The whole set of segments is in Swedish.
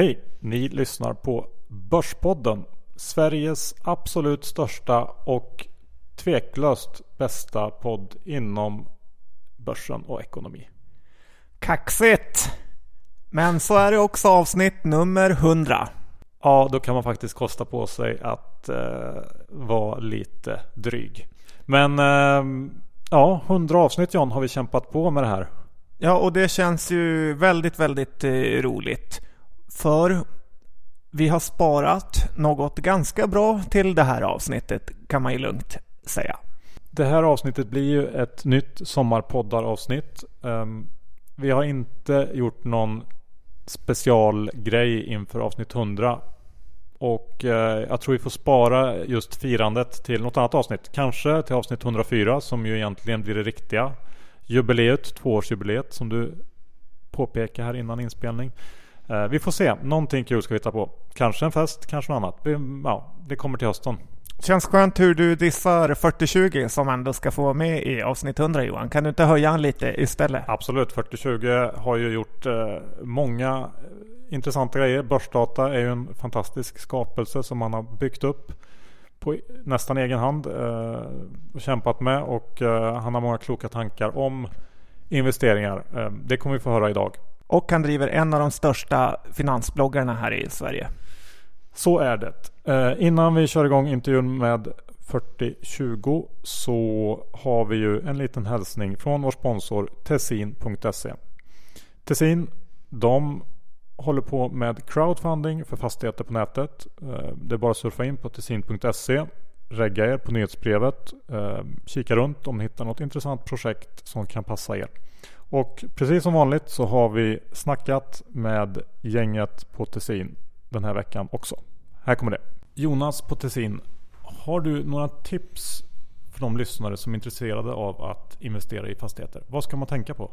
Hej! Ni lyssnar på Börspodden. Sveriges absolut största och tveklöst bästa podd inom börsen och ekonomi. Kaxigt! Men så är det också avsnitt nummer 100. Ja, då kan man faktiskt kosta på sig att eh, vara lite dryg. Men eh, ja, 100 avsnitt John har vi kämpat på med det här. Ja, och det känns ju väldigt, väldigt eh, roligt. För vi har sparat något ganska bra till det här avsnittet kan man ju lugnt säga. Det här avsnittet blir ju ett nytt sommarpoddaravsnitt. Ehm, vi har inte gjort någon specialgrej inför avsnitt 100. Och eh, jag tror vi får spara just firandet till något annat avsnitt. Kanske till avsnitt 104 som ju egentligen blir det riktiga jubileet, tvåårsjubileet som du påpekar här innan inspelning. Eh, vi får se. Någonting kul ska vi hitta på. Kanske en fest, kanske något annat. Ja, det kommer till hösten. Känns skönt hur du dissar 4020 som ändå ska få med i avsnitt 100 Johan. Kan du inte höja han lite istället? Absolut. 4020 har ju gjort eh, många intressanta grejer. Börsdata är ju en fantastisk skapelse som man har byggt upp på nästan egen hand eh, och kämpat med och han har många kloka tankar om investeringar. Det kommer vi få höra idag. Och han driver en av de största finansbloggarna här i Sverige. Så är det. Eh, innan vi kör igång intervjun med 4020 så har vi ju en liten hälsning från vår sponsor Tessin.se. Tessin, de håller på med crowdfunding för fastigheter på nätet. Eh, det är bara att surfa in på tessin.se, regga er på nyhetsbrevet, eh, kika runt om ni hittar något intressant projekt som kan passa er. Och precis som vanligt så har vi snackat med gänget på Tessin den här veckan också. Här kommer det. Jonas på Tessin, har du några tips för de lyssnare som är intresserade av att investera i fastigheter? Vad ska man tänka på?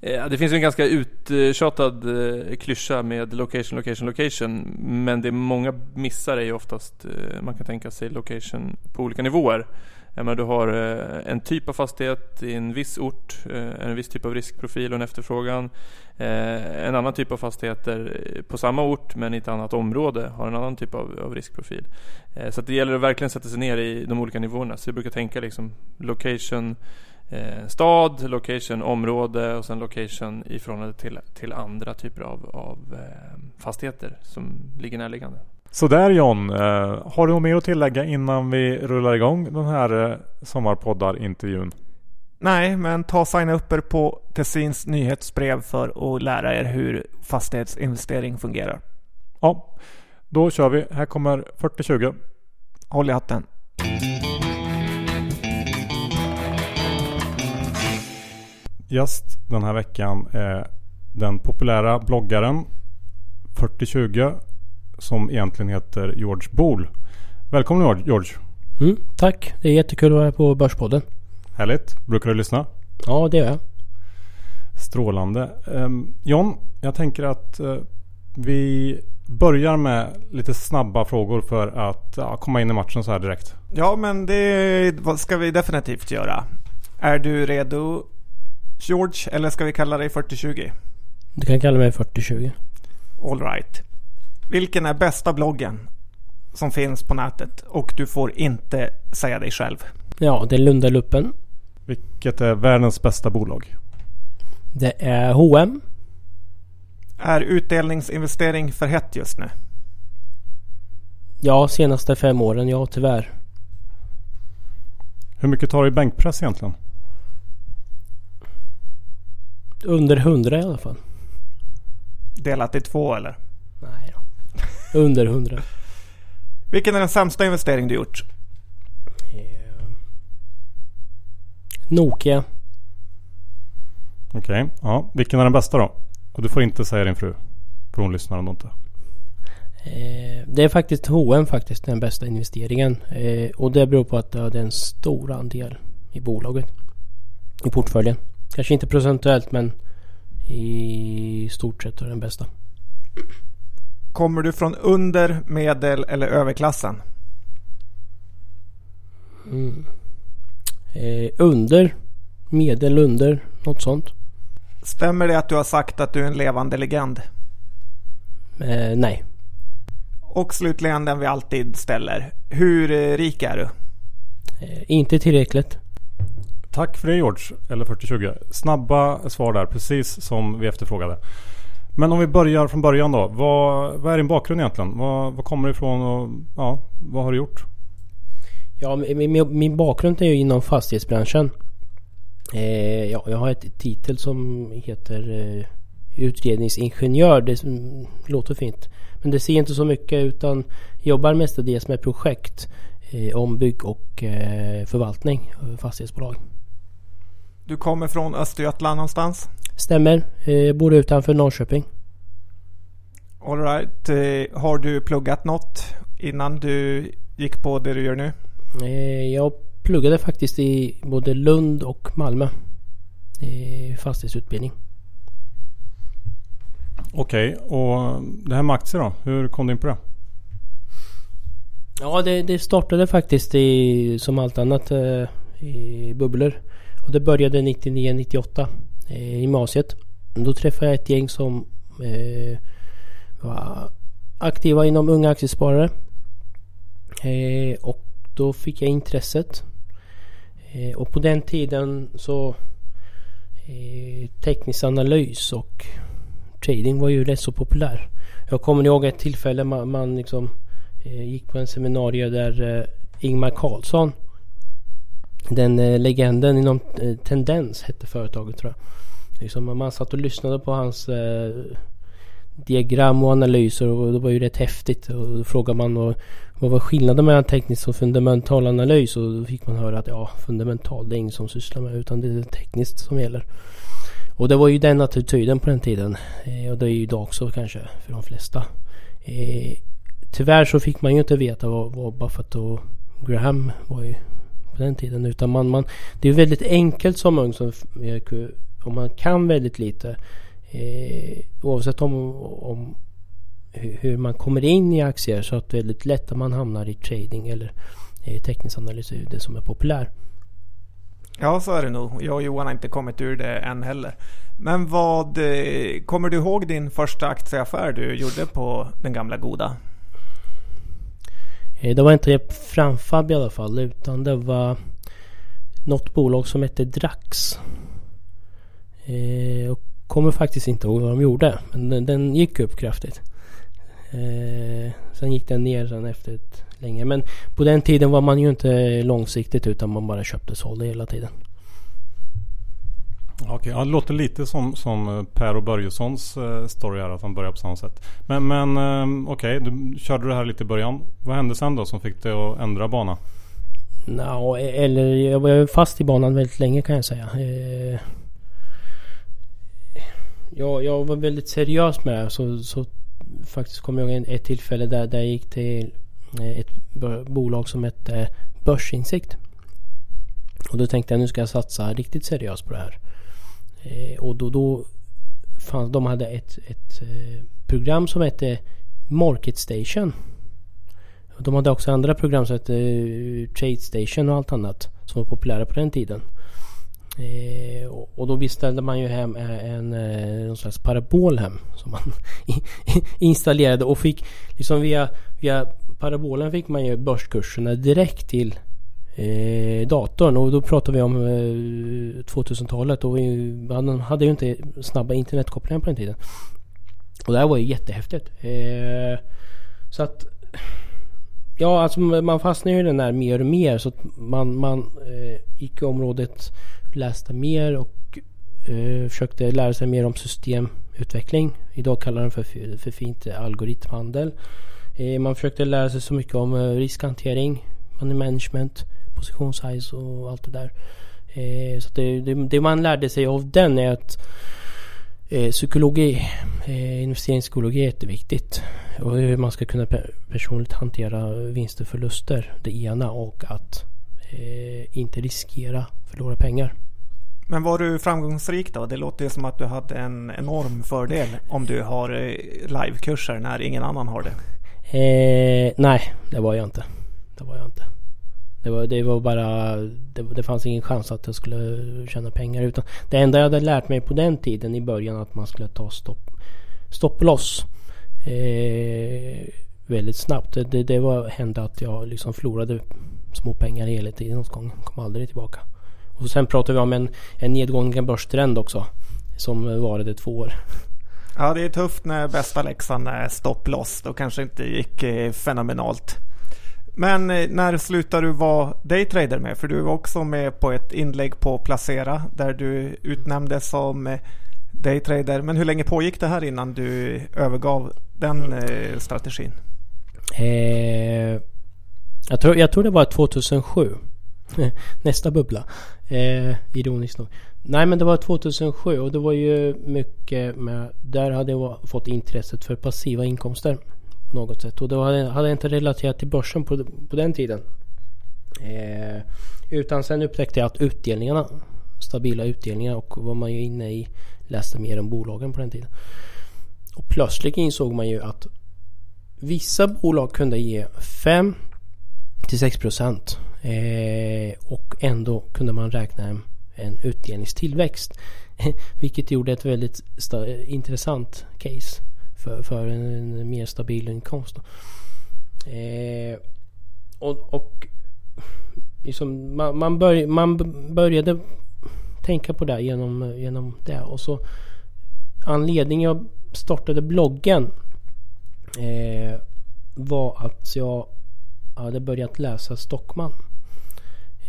Eh, det finns en ganska uttjatad eh, klyscha med location, location, location. Men det många missar är ju oftast, eh, man kan tänka sig location på olika nivåer menar, du har eh, en typ av fastighet i en viss ort, eh, en viss typ av riskprofil och en efterfrågan. Eh, en annan typ av fastigheter på samma ort men i ett annat område har en annan typ av, av riskprofil. Så det gäller att verkligen sätta sig ner i de olika nivåerna. Så jag brukar tänka liksom location stad, location, område och sen location i förhållande till, till andra typer av, av fastigheter som ligger närliggande. Sådär John, eh, har du något mer att tillägga innan vi rullar igång den här eh, sommarpoddar-intervjun? Nej, men ta och signa upp er på Tessins nyhetsbrev för att lära er hur fastighetsinvestering fungerar. Ja, då kör vi. Här kommer 4020. Håll i hatten. Gäst den här veckan är den populära bloggaren 4020 som egentligen heter George Bool. Välkommen George! Mm, tack! Det är jättekul att vara på Börspodden. Härligt! Brukar du lyssna? Ja, det gör jag. Strålande. Um, John, jag tänker att uh, vi börjar med lite snabba frågor för att ja, komma in i matchen så här direkt. Ja, men det ska vi definitivt göra. Är du redo George, eller ska vi kalla dig 4020? Du kan kalla mig 4020. Alright. Vilken är bästa bloggen som finns på nätet? Och du får inte säga dig själv. Ja, det är Lundaluppen. Vilket är världens bästa bolag? Det är H&M. Är utdelningsinvestering för hett just nu? Ja, senaste fem åren, ja tyvärr. Hur mycket tar du i bänkpress egentligen? Under 100 i alla fall. Delat i två eller? Nej. Under 100. Vilken är den sämsta investering du gjort? Eh, Nokia. Okej, okay. ja. Vilken är den bästa då? Och du får inte säga din fru. För hon lyssnar ändå inte. Eh, det är faktiskt H&M faktiskt den bästa investeringen. Eh, och det beror på att det är en stor andel i bolaget. I portföljen. Kanske inte procentuellt men i stort sett är den bästa. Kommer du från under, medel eller överklassen? Mm. Eh, under, medel under, något sånt. Stämmer det att du har sagt att du är en levande legend? Eh, nej. Och slutligen den vi alltid ställer. Hur eh, rik är du? Eh, inte tillräckligt. Tack för det George, eller 4020. Snabba svar där, precis som vi efterfrågade. Men om vi börjar från början då. Vad, vad är din bakgrund egentligen? Vad, vad kommer du ifrån och ja, vad har du gjort? Ja, min, min, min bakgrund är ju inom fastighetsbranschen. Eh, ja, jag har ett titel som heter eh, utredningsingenjör. Det som, låter fint. Men det ser inte så mycket utan jobbar mestadels med projekt. Eh, ombygg och eh, förvaltning. Eh, fastighetsbolag. Du kommer från Östergötland någonstans? Stämmer. Eh, bor utanför Norrköping. Alright. Eh, har du pluggat något innan du gick på det du gör nu? Eh, jag pluggade faktiskt i både Lund och Malmö. I fastighetsutbildning. Okej, och det här med aktier då? Hur kom du in på det? Ja, det, det startade faktiskt i, som allt annat i bubblor. Och det började 99-98 eh, i gymnasiet. Då träffade jag ett gäng som eh, var aktiva inom Unga Aktiesparare. Eh, och då fick jag intresset. Eh, och på den tiden så eh, teknisk analys och trading var ju rätt så populär. Jag kommer ihåg ett tillfälle man, man liksom eh, gick på en seminarium där eh, Ingmar Karlsson den eh, legenden inom eh, Tendens hette företaget tror jag. Liksom, man satt och lyssnade på hans eh, diagram och analyser och det var ju rätt häftigt. Och då frågade man vad, vad var skillnaden mellan teknisk och fundamental analys? Och då fick man höra att ja, fundamental det är ingen som sysslar med utan det är tekniskt som gäller. Och det var ju den attityden på den tiden. Eh, och det är ju idag också kanske för de flesta. Eh, tyvärr så fick man ju inte veta vad, vad Buffett och Graham var ju på den tiden. Utan man, man, det är väldigt enkelt som ung som eh, om man kan väldigt lite. Eh, oavsett om, om hur man kommer in i aktier så att det är väldigt lätt att man hamnar i trading eller eh, teknisk analys är det som är populär. Ja, så är det nog. Jag och Johan har inte kommit ur det än heller. Men vad eh, kommer du ihåg din första aktieaffär du gjorde på den gamla goda? Eh, det var inte Framfab i alla fall utan det var något bolag som hette Drax. Eh, Jag kommer faktiskt inte ihåg vad de gjorde men den, den gick upp kraftigt. Eh, sen gick den ner sen efter ett länge. Men på den tiden var man ju inte långsiktigt utan man bara köpte och sålde hela tiden. Okej, ja, det låter lite som, som eh, Per och Börjessons eh, story här att han börjar på samma sätt. Men, men eh, okej, du körde det här lite i början. Vad hände sen då som fick dig att ändra bana? No, eller jag var fast i banan väldigt länge kan jag säga. Jag, jag var väldigt seriös med det. Så, så faktiskt kommer jag ihåg ett tillfälle där, där jag gick till ett bolag som hette Börsinsikt. Och då tänkte jag nu ska jag satsa riktigt seriöst på det här. Eh, och då, då fanns, de hade ett, ett eh, program som hette Market Station. De hade också andra program som hette eh, Trade Station och allt annat som var populära på den tiden. Eh, och då beställde man ju hem eh, en, eh, en, en slags parabol hem som man installerade och fick liksom via, via parabolen fick man ju börskurserna direkt till eh, datorn och då pratar vi om eh, 2000-talet och man hade ju inte snabba internetkopplingar på den tiden. Och det här var ju jättehäftigt. Eh, så att Ja, alltså man fastnar ju i den där mer och mer så att man, man eh, gick i området, läste mer och eh, försökte lära sig mer om systemutveckling. Idag kallar den för, för fint algoritmhandel. Eh, man försökte lära sig så mycket om eh, riskhantering, money management, positionssize och allt det där. Eh, så det, det, det, man lärde sig av den är att psykologi, investeringspsykologi är jätteviktigt. Och hur man ska kunna personligt hantera vinster och förluster. Det ena och att inte riskera förlora pengar. Men var du framgångsrik då? Det låter ju som att du hade en enorm fördel om du har livekurser när ingen annan har det. Eh, nej, det var jag inte. Det var jag inte. Det var, det var bara... Det, det, fanns ingen chans att jag skulle tjäna pengar. Utan det enda jag hade lärt mig på den tiden i början att man skulle ta stopp, stopp loss. Eh, väldigt snabbt. Det, det, det var, hände att jag liksom förlorade små pengar hela tiden åt gången. Kom aldrig tillbaka. Och sen pratade vi om en, en nedgående börstrend också. Som varade två år. Ja, det är tufft när bästa läxan är stopploss. Då kanske inte gick eh, fenomenalt. Men eh, när slutade du vara daytrader med? För du var också med på ett inlägg på Placera där du utnämndes som eh, daytrader. Men hur länge pågick det här innan du övergav den eh, strategin? Eh, jag, tror, jag tror det var 2007. Nästa bubbla. Eh, ironiskt nog. Nej men det var 2007 och det var ju mycket med... Där hade jag fått intresset för passiva inkomster. På något sätt. Och då hade, hade jag inte relaterat till börsen på, på den tiden. Eh, utan sen upptäckte jag att utdelningarna stabila utdelningar och vad man ju inne i läste mer om bolagen på den tiden. Och plötsligt insåg man ju att vissa bolag kunde ge 5 till 6 procent eh, och ändå kunde man räkna en, en utdelningstillväxt. Vilket gjorde ett väldigt intressant case för, för en, en, mer stabil inkomst. Eh, och, och liksom man, man, börj, man började tänka på det genom, genom det. Och så anledningen jag startade bloggen eh, var att jag hade börjat läsa Stockman.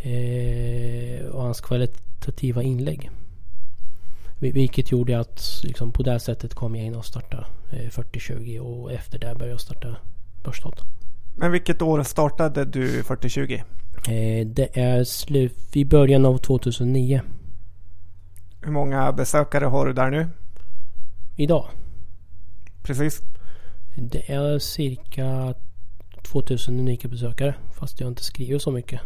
Eh, och hans kvalitativa inlägg. Vilket gjorde att liksom, på det sättet kom jag in och startade eh, 4020 och efter det började jag starta Börsdata. Men vilket år startade du 4020? Eh, det är slut i början av 2009. Hur många besökare har du där nu? Idag? Precis. Det är cirka 2000 unika besökare. Fast jag inte skriver så mycket.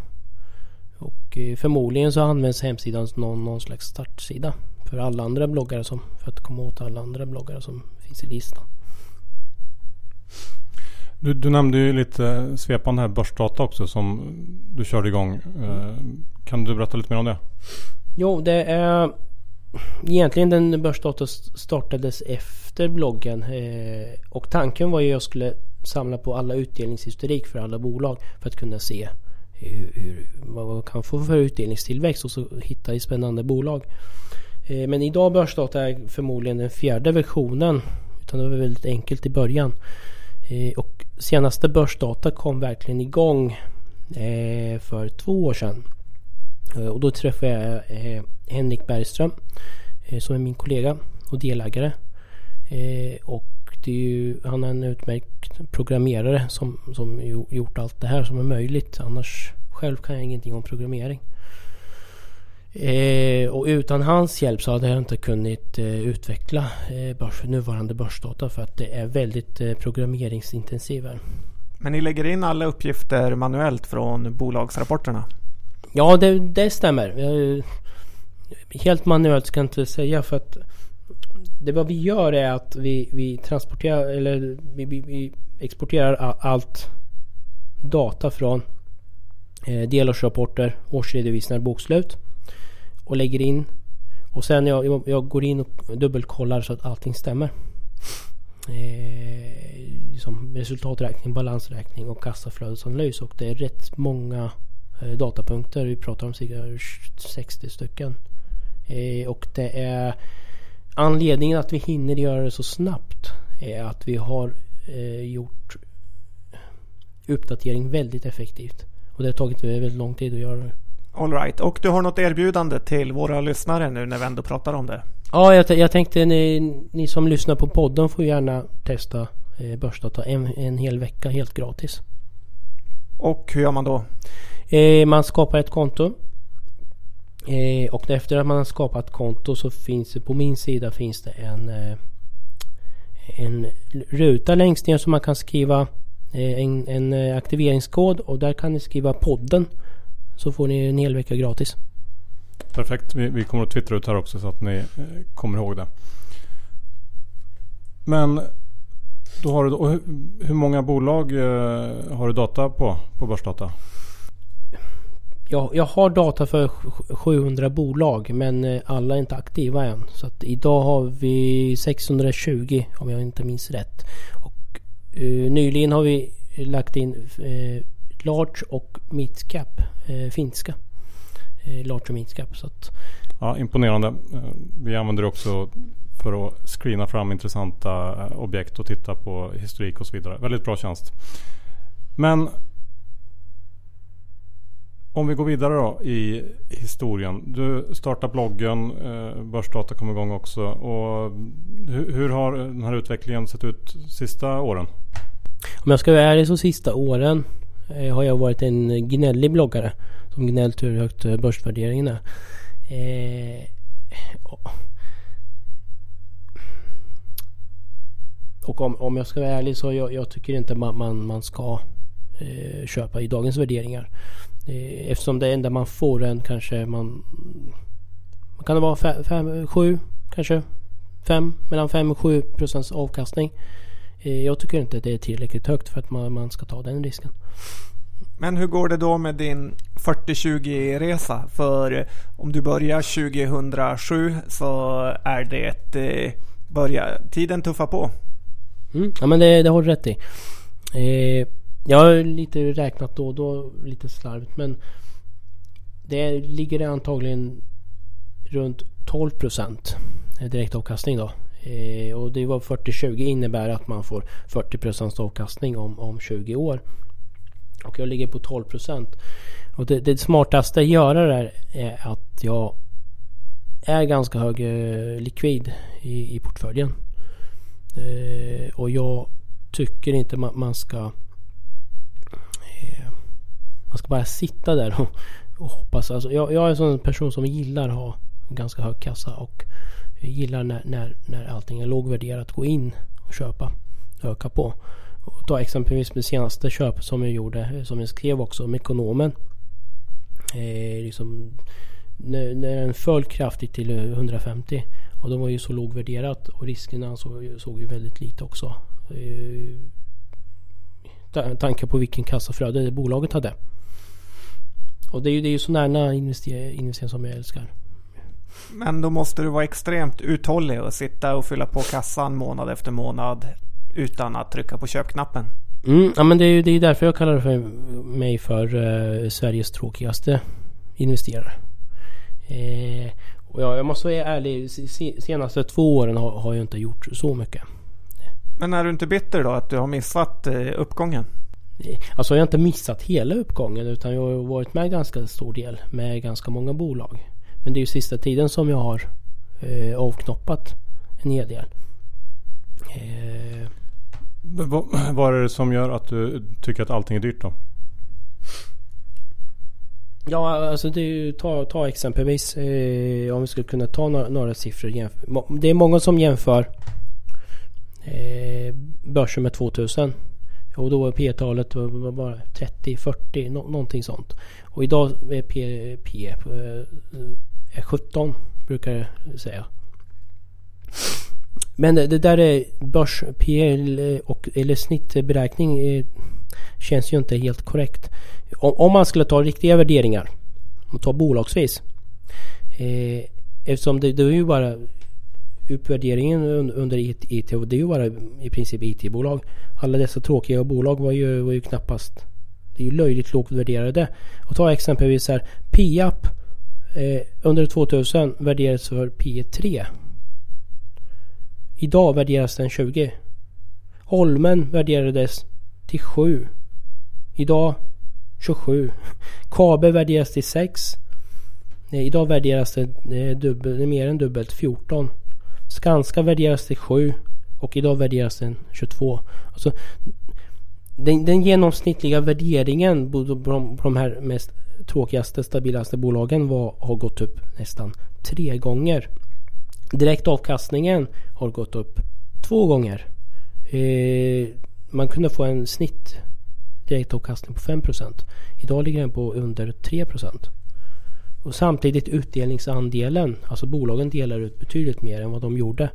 Och eh, förmodligen så används hemsidan som någon, någon slags startsida. För alla andra bloggare som, för att komma åt alla andra bloggare som finns i listan. Du, du nämnde ju lite svepande här börsdata också som du körde igång. Eh, kan du berätta lite mer om det? Jo, det är egentligen den börsdata startades efter bloggen. Eh, och tanken var ju att jag skulle samla på alla utdelningshistorik för alla bolag för att kunna se hur, hur, vad man kan få för utdelningstillväxt och så hitta i spännande bolag. Eh, men idag börsdata är förmodligen den fjärde versionen. Utan det var väldigt enkelt i början. Eh, och senaste börsdata kom verkligen igång eh, för två år sedan. Och då träffade jag Henrik Bergström som är min kollega och delägare. Och det är ju, han är en utmärkt programmerare som, som gjort allt det här som är möjligt. Annars själv kan jag ingenting om programmering. Eh, och utan hans hjälp så hade jag inte kunnat eh, utveckla eh, börs, nuvarande börsdata för att det är väldigt eh, programmeringsintensivt. Men ni lägger in alla uppgifter manuellt från bolagsrapporterna? Ja, det, det stämmer helt manuellt ska jag inte säga för att det vad vi gör är att vi, vi transporterar eller vi, vi, vi exporterar allt data från eh, delårsrapporter, årsredovisningar, bokslut och lägger in och sen jag, jag går in och dubbelkollar så att allting stämmer. Eh, som resultaträkning, balansräkning och kassaflödesanalys och det är rätt många eh, datapunkter. Vi pratar om cirka 60 stycken. Eh, och det är anledningen att vi hinner göra det så snabbt är att vi har eh, gjort uppdatering väldigt effektivt. Och det har tagit väldigt lång tid att göra det. Alright, och du har något erbjudande till våra lyssnare nu när vi ändå pratar om det? Ja, jag, jag tänkte ni, ni, som lyssnar på podden får gärna testa eh, Börsdata en, en hel vecka helt gratis. Och hur gör man då? Eh, man skapar ett konto Eh, och efter att man har skapat konto så finns det på min sida finns det en, eh, en ruta längst ner som man kan skriva eh, en, en eh, aktiveringskod och där kan ni skriva podden. Så får ni en hel vecka gratis. Perfekt. Vi, vi kommer att twittra ut här också så att ni eh, kommer ihåg det. Men då har du, hur, hur många bolag eh, har du data på, på Börsdata? jag, jag har data för 700 bolag men eh, alla är inte aktiva än. Så att idag har vi 620 om jag inte minns rätt. Och Uh, nyligen har vi lagt in uh, large och midcap, uh, finska. Uh, large midcap. Så att, ja, imponerande. Vi använder det också för att screena fram intressanta objekt och titta på historik och så vidare. Väldigt bra tjänst. Men om vi går vidare då i historien. Du startar bloggen, eh, Börsdata kom igång också. Och hur, har den här utvecklingen sett ut sista åren? Om jag ska vara ärlig så sista åren eh, Eh, har jag varit en gnällig bloggare. Som gnällt hur högt eh, börsvärderingen är. Eh, och om, om jag ska vara ärlig så jag, jag tycker inte man, man, man ska eh, köpa i dagens värderingar. Eh, eftersom det enda man får en kanske man... man kan det vara 5, 7 kanske? 5, mellan 5 och 7 procents avkastning. Eh, jag tycker inte det är tillräckligt högt för att man, man ska ta den risken. Men hur går det då med din 40-20 resa? För om du börjar 2007 så är det eh, börja, tiden tuffa på. Mm, ja men det, det har du rätt i. Eh, jag har lite räknat då och då lite slarvigt men det ligger antagligen runt 12 procent direktavkastning då. Eh, och det var 40-20 innebär att man får 40 avkastning om, om 20 år. Och jag ligger på 12. Och det, det smartaste att göra där är att jag är ganska hög eh, likvid i, i portföljen. Eh, och jag tycker inte man, man ska eh, man ska bara sitta där och, och hoppas. Alltså, jag, jag är en sån person som gillar att ha ganska hög kassa och jag gillar när, när, när allting är lågvärderat gå in och köpa. Öka på. Och ta exempelvis det senaste köpet som jag gjorde, som jag skrev också om ekonomen. Eh, liksom, när, när den föll kraftigt till 150 och de var ju så lågvärderat och riskerna såg, såg ju väldigt lite också. Eh, tanke på vilken kassaflöde bolaget hade. Och det är ju, det är ju sådana investeringar som jag älskar. Men då måste du vara extremt uthållig och sitta och fylla på kassan månad efter månad utan att trycka på köpknappen. Mm, ja men det är ju det är därför jag kallar för mig för uh, Sveriges tråkigaste investerare. Eh, och jag, jag måste vara ärlig, senaste två åren har, har jag inte gjort så mycket. Men är du inte bitter då att du har missat uh, uppgången? Alltså jag har inte missat hela uppgången utan jag har varit med ganska stor del med ganska många bolag. Men det är ju sista tiden som jag har eh, avknoppat en hel del. Eh. Vad, är det som gör att du tycker att allting är dyrt då? Ja, alltså det är ju, ta, ta exempelvis eh, om vi skulle kunna ta några, några siffror. Det är många som jämför eh, börsen med 2000. Och då var P-talet bara 30, 40, no någonting sånt. Och idag är P, P är 17 brukar jag säga. Men det, det där är börs PL eh, och eller snittberäkning eh, känns ju inte helt korrekt. Om, om, man skulle ta riktiga värderingar och ta bolagsvis. Eh, eftersom det, det är ju bara uppvärderingen under IT och det är ju bara i princip IT-bolag. Alla dessa tråkiga bolag var ju, var ju knappast det är ju löjligt lågt värderade. Och ta exempelvis här Piap eh, under 2000 värderades för P3. Idag värderas den 20. Holmen värderades till 7. Idag 27. Kabe värderas till 6. Eh, idag värderas det, eh, dubbel, mer än dubbelt 14. Skanska värderas till 7 och idag värderas den 22. Alltså, den, den genomsnittliga värderingen på de, på de här mest tråkigaste, stabilaste bolagen var, har gått upp nästan tre gånger. Direktavkastningen har gått upp två gånger. Eh, man kunde få en snitt direktavkastning på 5% Idag ligger den på under 3 och samtidigt utdelningsandelen, alltså bolagen delar ut betydligt mer än vad de gjorde,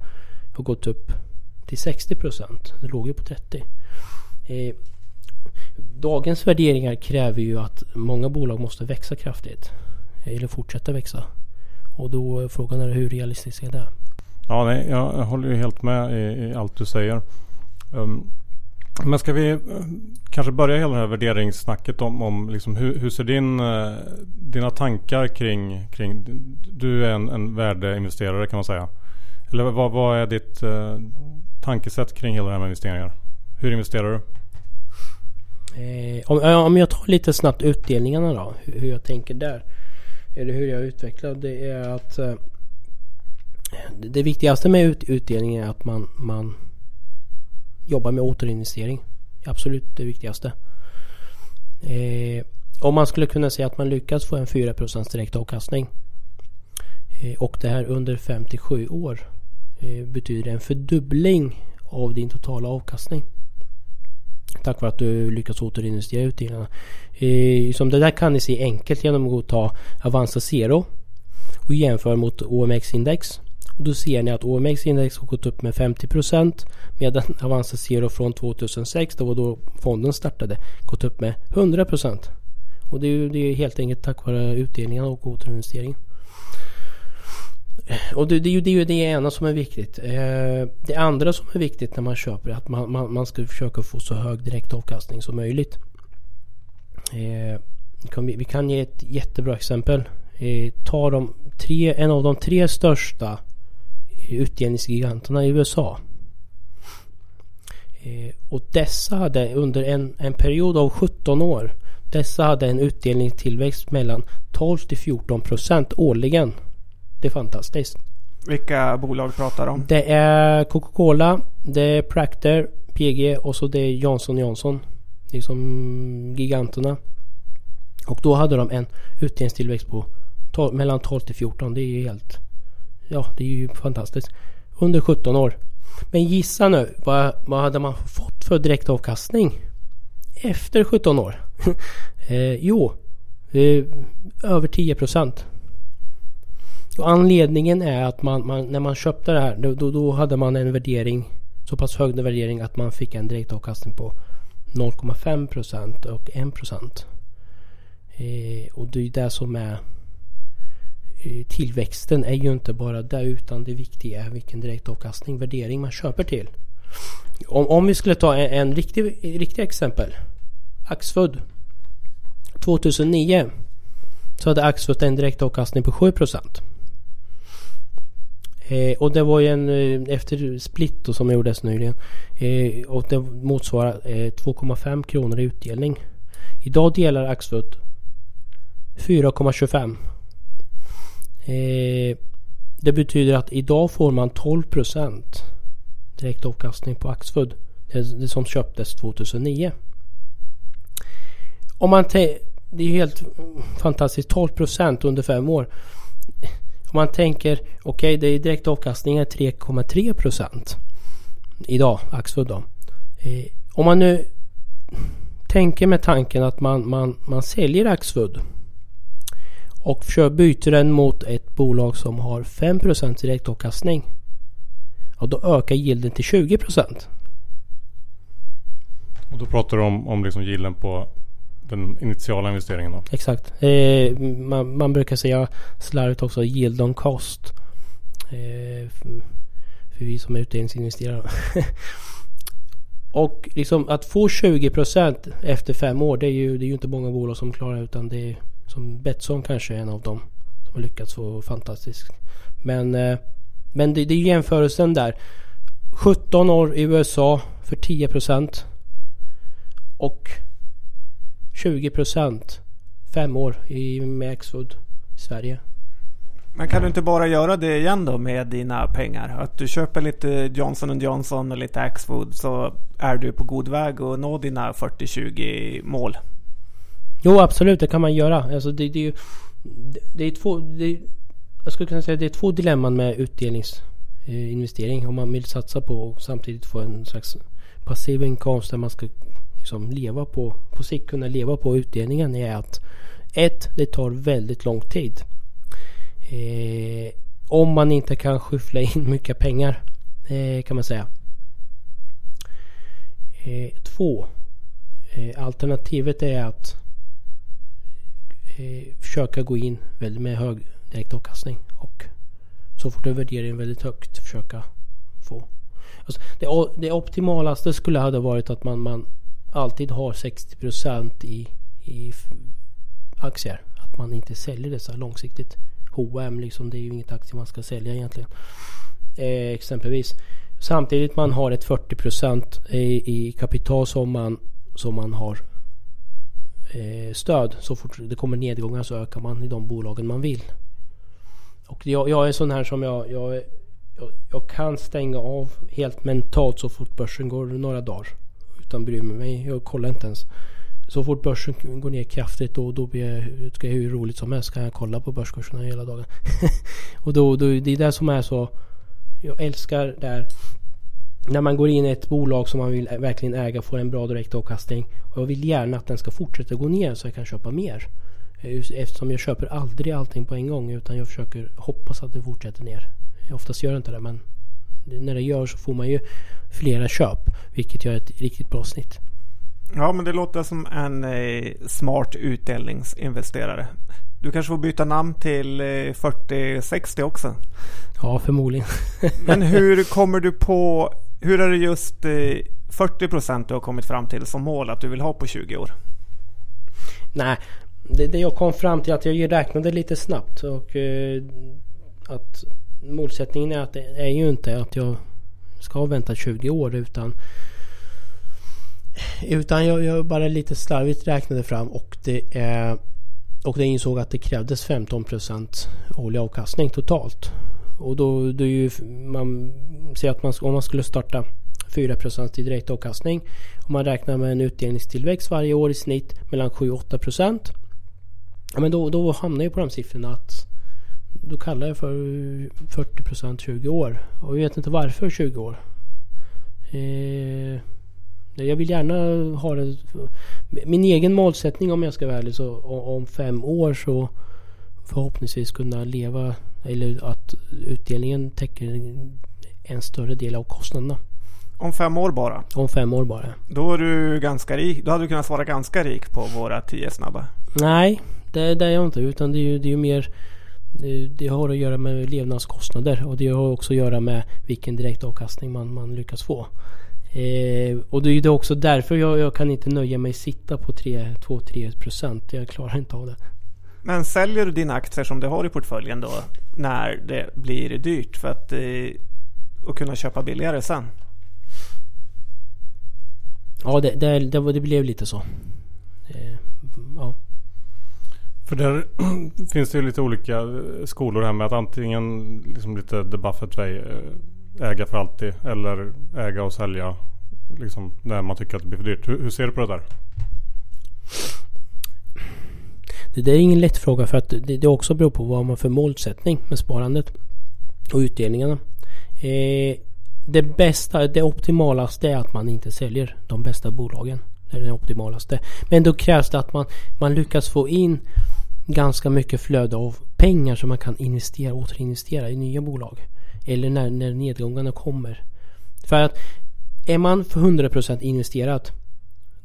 har gått upp till 60 procent. Det låg ju på 30. Eh, dagens värderingar kräver ju att många bolag måste växa kraftigt. Eller fortsätta växa. Och då är frågan är hur realistiskt är det? Ja, nej, jag håller ju helt med i, i allt du säger. Um, Men ska vi eh, kanske börja hela det här värderingssnacket om, om liksom hur, hur ser din, eh, dina tankar kring, kring du är en, en värdeinvesterare kan man säga. Eller vad, vad är ditt eh, tankesätt kring hela det här med investeringar? Hur investerar du? Eh, om, om jag tar lite snabbt utdelningarna då. Hur, hur jag tänker där. Eller hur jag utvecklar. Det är att eh, det viktigaste med ut, utdelning är att man, man jobbar med återinvestering. Absolut det viktigaste. Eh, om man skulle kunna säga att man lyckas få en 4% direkt avkastning. Eh, och det här under 5-7 år. Eh, betyder en fördubbling av din totala avkastning. Tack vare att du lyckas återinvestera utdelningarna. Eh, som det där kan ni se enkelt genom att ta Avanza Zero och jämföra mot OMX-index. Och då ser ni att OMX-index har gått upp med 50% medan Avanza Zero från 2006, det var då fonden startade, gått upp med 100%. Och det är ju det är helt enkelt tack vare utdelningarna och återinvesteringen. Eh, och det, det, är ju, det är ju det ena som är viktigt. Eh, det andra som är viktigt när man köper är att man, man, man ska försöka få så hög direktavkastning som möjligt. Eh, vi, kan ge ett jättebra exempel. Ta de tre, en av de tre största utdelningsgiganterna i USA. Och dessa hade under en, en period av 17 år dessa hade en utdelningstillväxt mellan 12 till 14 procent årligen. Det är fantastiskt. Vilka bolag pratar om? Det är Coca-Cola, det är Procter, PG och så det är Johnson Johnson. Liksom giganterna. Och då hade de en utdelningstillväxt på 12, mellan 12 till 14. Det är ju helt... Ja, det är ju fantastiskt. Under 17 år. Men gissa nu, vad, vad hade man fått för direktavkastning? Efter 17 år? eh, jo, eh, över 10 procent. Och anledningen är att man, man, när man köpte det här då, då hade man en värdering så pass hög värdering att man fick en direktavkastning på 0,5% och 1%. Eh, och det är det som är eh, tillväxten är ju inte bara det utan det viktiga är vilken direktavkastning, värdering man köper till. Om, om vi skulle ta en, en riktig, riktig exempel. Axfood. 2009 så hade Axfood en direktavkastning på 7%. Eh, och det var ju en eh, efter split då, som gjordes nyligen. Eh, och det motsvarar eh, 2,5 kronor i utdelning. Idag delar Axfood 4,25. Eh, det betyder att idag får man 12 procent direktavkastning på Axfood. Det, det som köptes 2009. Om man det är ju helt fantastiskt. 12 procent under fem år. Om man tänker, okej okay, det är direkt avkastning 3,3 procent. Idag, Axfood då. Eh, om man nu tänker med tanken att man, man, man säljer Axfood och byter den mot ett bolag som har 5% direktavkastning. Ja, då ökar gilden till 20 Och då pratar du om, om liksom gilden på den initiala investeringen då? Exakt. Eh, man, man, brukar säga slarvigt också yield on cost. Eh, för, vi som är utdelningsinvesterare. och liksom att få 20% efter fem år det är ju, det är ju inte många bolag som klarar utan det är som Betsson kanske är en av dem som har lyckats få fantastiskt. Men, eh, men det, det är jämförelsen där. 17 år i USA för 10% och 20 procent. Fem år i Maxwood i Sverige. Men kan du inte bara göra det igen då med dina pengar? Att du köper lite Johnson Johnson och lite Axfood så är du på god väg att nå dina 40-20 mål. Jo absolut, det kan man göra. Alltså det, det, det är två... Det, jag skulle kunna säga det är två dilemman med utdelningsinvestering. Om man vill satsa på och samtidigt få en slags passiv inkomst där man ska liksom leva på, på sikt kunna leva på utdelningen är att ett, det tar väldigt lång tid. Eh, om man inte kan skyffla in mycket pengar eh, kan man säga. Eh, två, eh, alternativet är att eh, försöka gå in väldigt med hög direktavkastning och så fort du värderar väldigt högt försöka få. Alltså, det, det optimalaste skulle ha varit att man, man alltid har 60% i, i aktier. Att man inte säljer dessa långsiktigt. H&M liksom, det är ju inget aktie man ska sälja egentligen. Eh, exempelvis. Samtidigt man har ett 40% i, i kapital som man, som man har eh, stöd. Så fort det kommer nedgångar så ökar man i de bolagen man vill. Och jag, jag är sån här som jag, jag, jag, jag kan stänga av helt mentalt så fort börsen går några dagar. Utan bryr mig. Jag kollar inte ens. Så fort börsen går ner kraftigt då, då blir jag, ska jag hur roligt som helst kan jag kolla på börskurserna hela dagen. och då, då, det är det som är så. Jag älskar där. När man går in i ett bolag som man vill verkligen äga får en bra direktavkastning. Och jag vill gärna att den ska fortsätta gå ner så jag kan köpa mer. Eftersom jag köper aldrig allting på en gång utan jag försöker hoppas att det fortsätter ner. Oftast gör det inte det men när det gör så får man ju flera köp. Vilket gör ett riktigt bra snitt. Ja, men det låter som en eh, smart utdelningsinvesterare. Du kanske får byta namn till eh, 4060 också. Ja förmodligen. Men hur kommer du på, hur är det just eh, 40% du har kommit fram till som mål att du vill ha på 20 år? Nej, det, det jag kom fram till att jag räknade lite snabbt och eh, att målsättningen är att är ju inte att jag ska vänta 20 år utan utan jag, jag bara lite slarvigt räknade fram och det är och det insåg att det krävdes 15% årlig avkastning totalt. Och då, då är ju man säger att man, om man skulle starta 4% i direkt avkastning. Om man räknar med en utdelningstillväxt varje år i snitt mellan 7-8%. Ja, men då, då hamnar ju på de siffrorna att då kallar jag för 40% 20 år. Och jag vet inte varför 20 år. Eh, jag vill gärna ha det. Min egen målsättning om jag ska vara ärlig så om fem år så förhoppningsvis kunna leva eller att utdelningen täcker en större del av kostnaderna. Om fem år bara. Om fem år bara. Då är du ganska rik. Då hade du kunnat vara ganska rik på våra 10 snabba. Nej, det, det är jag inte. Utan det är ju, det är ju mer... Det, har att göra med levnadskostnader och det har också att göra med vilken direktavkastning man, man lyckas få. Eh, och det är också därför jag, jag kan inte nöja mig sitta på 2-3 procent. Jag klarar inte av det. Men säljer du dina aktier som du har i portföljen då när det blir dyrt för att eh, och kunna köpa billigare sen? Ja, det, det, det, det blev lite så. Eh, ja. För där finns det ju lite olika eh, skolor här med att antingen liksom lite the Buffett way eh, äga för alltid eller äga och sälja liksom när man tycker att det blir för dyrt. Hur, hur ser du på det där? Det där är ingen lätt fråga för att det, det också beror på vad man för målsättning med sparandet och utdelningarna. Eh, det bästa, det optimalaste är att man inte säljer de bästa bolagen. Det är det optimalaste. Men då krävs det att man, man lyckas få in ganska mycket flöde av pengar som man kan investera, återinvestera i nya bolag. Eller när, när nedgångarna kommer. För att är man för 100% investerat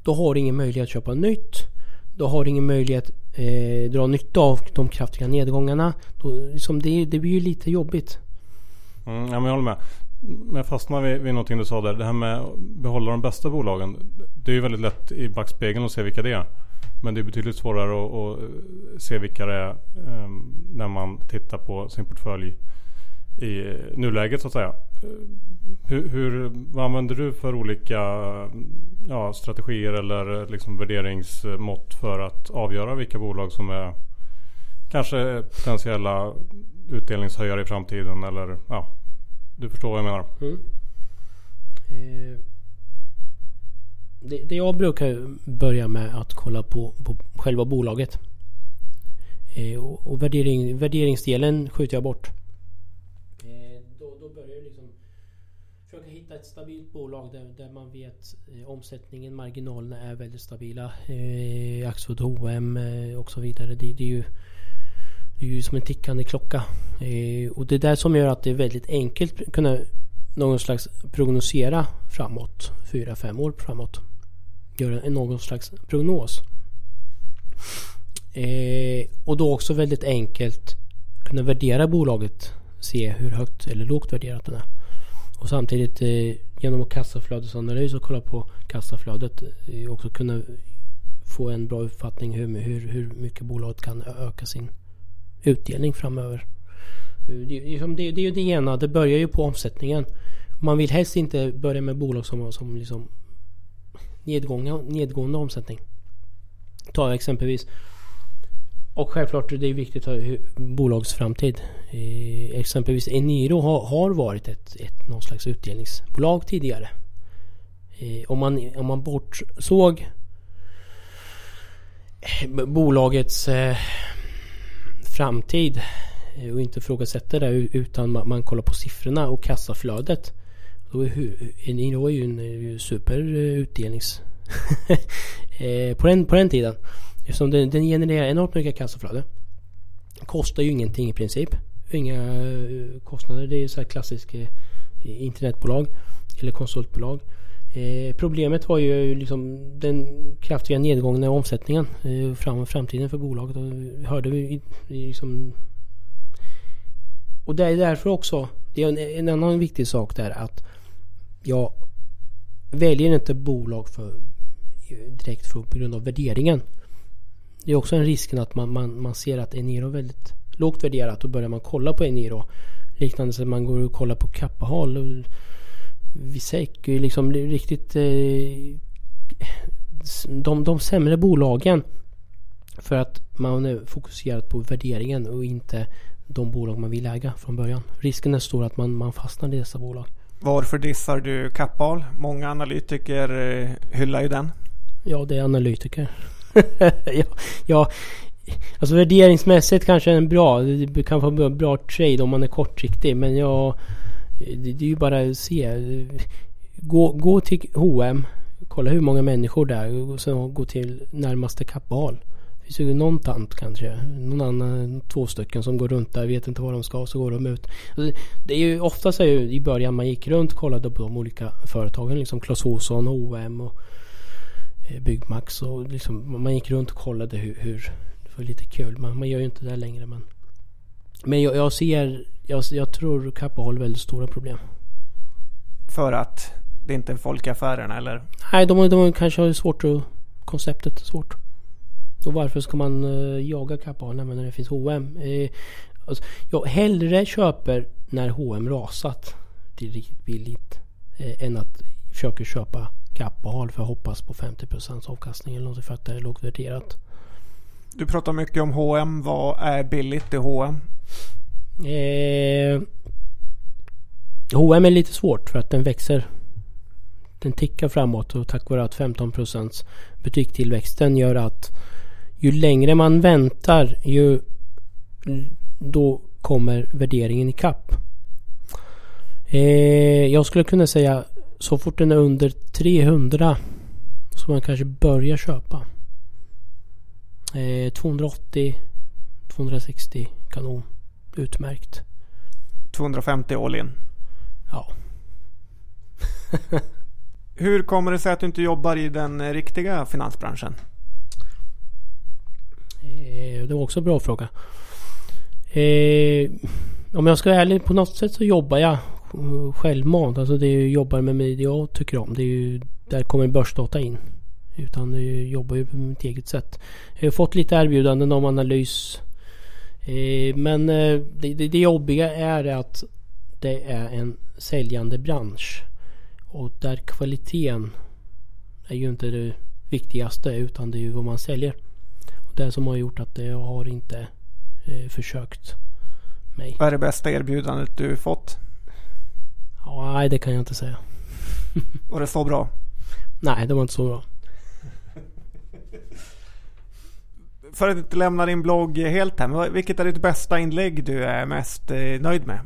då har du ingen möjlighet att köpa nytt. Då har du ingen möjlighet eh, dra nytta av de kraftiga nedgångarna. Då, liksom det, det blir ju lite jobbigt. Mm, ja, men jag håller med. Men jag fastnar vid, vid någonting du sa där. Det här med att behålla de bästa bolagen. Det är ju väldigt lätt i backspegeln att se vilka det är. Men det är betydligt svårare att, att eh, se vilka det är ehm, när man tittar på sin portfölj i nuläget så att säga. Eh, hur, hur, vad använder du för olika ja, strategier eller liksom värderingsmått för att avgöra vilka bolag som är kanske potentiella utdelningshöjare i framtiden eller ja, du förstår vad jag menar. Mm. Eh, det, det jag brukar börja med att kolla på, på själva bolaget. Eh, och och värdering, värderingsdelen skjuter jag bort. Eh, då, då börjar jag liksom försöka hitta ett stabilt bolag där, där man vet eh, omsättningen, marginalerna är väldigt stabila. Eh, Axfood, H&M eh, och så vidare. Det, det är ju det är ju som en tickande klocka. Eh, och det är det som gör att det är väldigt enkelt att kunna någon slags prognosera framåt. Fyra, fem år framåt. Göra en- någon slags prognos. Eh, och då också väldigt enkelt kunna värdera bolaget. Se hur högt eller lågt värderat den är. Och samtidigt eh, genom kassaflödesanalys och kolla på kassaflödet eh, också kunna få en bra uppfattning hur, hur, hur mycket bolaget kan öka sin utdelning framöver. Eh, det, det, det, det är ju det ena, det börjar ju på omsättningen. Man vill helst inte börja med bolag som, som liksom nedgång, nedgående omsättning. Ta exempelvis och självklart det är viktigt att bolags framtid. Eh, exempelvis Eniro har, har varit ett, ett någon slags utdelningsbolag tidigare. Eh, om, man, om man bortsåg eh, bolagets eh, framtid eh, och inte ifrågasätter det utan man, man, kollar på siffrorna och kassaflödet. Då är Eniro ju en eh, superutdelnings... Eh, eh, på, den, på den tiden. Eftersom den, den genererar enormt mycket kassaflöde. Kostar ju ingenting i princip. Inga eh, kostnader. Det är så här klassiskt eh, internetbolag eller konsultbolag. Eh, problemet var ju liksom den kraftiga nedgången i omsättningen eh, fram framtiden för bolaget. Och hörde vi liksom och det är därför också, det är en, en annan viktig sak där att jag väljer inte bolag för direkt för, på grund av värderingen. Det är också en risken att man, man, man ser att Eniro är väldigt lågt värderat och börjar man kolla på Eniro liknande som man går och kollar på Kappahl Visek är liksom riktigt eh, de, de sämre bolagen för att man är fokuserad på värderingen och inte de bolag man vill äga från början. Risken är stor att man, man fastnar i dessa bolag. Varför dissar du Kappahl? Många analytiker eh, hyllar ju den. Ja, det är analytiker. ja, ja, alltså värderingsmässigt kanske en bra. Det kan vara en bra trade om man är kortsiktig. Men ja, det, det är ju bara att se. Gå, gå till H&M Kolla hur många människor det är. och sen gå till närmaste kappal. Finns ju någon tant kanske. Någon annan, två stycken som går runt där. Vet inte vad de ska så går de ut. Alltså, det är ju ofta så ju i början man gick runt och kollade på de olika företagen. Liksom Clas Ohlson, H&M och Eh, Byggmax och liksom, man gick runt och kollade hur, hur det var lite kul. Man, man gör ju inte det längre men Men jag, jag ser jag, jag tror Kappa har väldigt stora problem. För att det inte är folk i affärerna eller? Nej, de, de kanske har svårt att konceptet är svårt. Och varför ska man uh, jaga Kappahl när det finns H&M? Eh, alltså, jag hellre köper när H&M rasat. Det är riktigt billigt. Eh, än att försöka köpa kapital för att hoppas på 50% avkastning eller något för att det är lågt värderat. Du pratar mycket om H&M. Vad är billigt i H&M? Eh, H&M är lite svårt för att den växer. Den tickar framåt och tack vare att 15% butikstillväxten gör att ju längre man väntar ju då kommer värderingen i kapp. Eh, jag skulle kunna säga så fort den är under 300 så man kanske börjar köpa. Eh, 280 260 kanon. Utmärkt. 250 all in. Ja. Hur kommer det sig att du inte jobbar i den riktiga finansbranschen? Eh, det var också en bra fråga. Eh, om jag ska vara ärlig, på något sätt så jobbar jag eh, självmant. Alltså det är ju jobbar med mig det jag tycker om. Det är ju, där kommer börsdata in. Utan jag jobbar ju på mitt eget sätt. Jag har fått lite erbjudanden om analys. Eh, men eh, det, det, det jobbiga är att det är en säljande bransch. Och där kvaliteten är ju inte det viktigaste utan det är ju vad man säljer. Det som har gjort att jag har inte eh, försökt mig. Vad är det bästa erbjudandet du fått? Ja, nej, det kan jag inte säga. Var det så bra? Nej, det var inte så bra. För att inte lämna din blogg helt här, vilket är ditt bästa inlägg du är mest eh, nöjd med?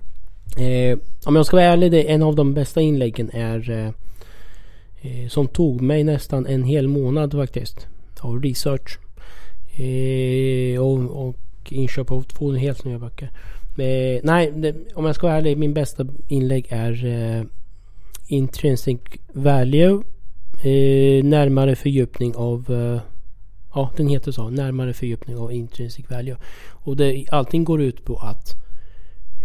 Eh, om jag ska vara ärlig, det, en av de bästa inläggen är eh, eh som tog mig nästan en hel månad faktiskt. Av research. Eh, och, och inköp av två helt nya böcker. Eh, nej, det, om jag ska vara ärlig. Min bästa inlägg är eh, Intrinsic Value. Eh, närmare fördjupning av eh, Ja, den heter så. Närmare fördjupning av Intrinsic Value. Och det, allting går ut på att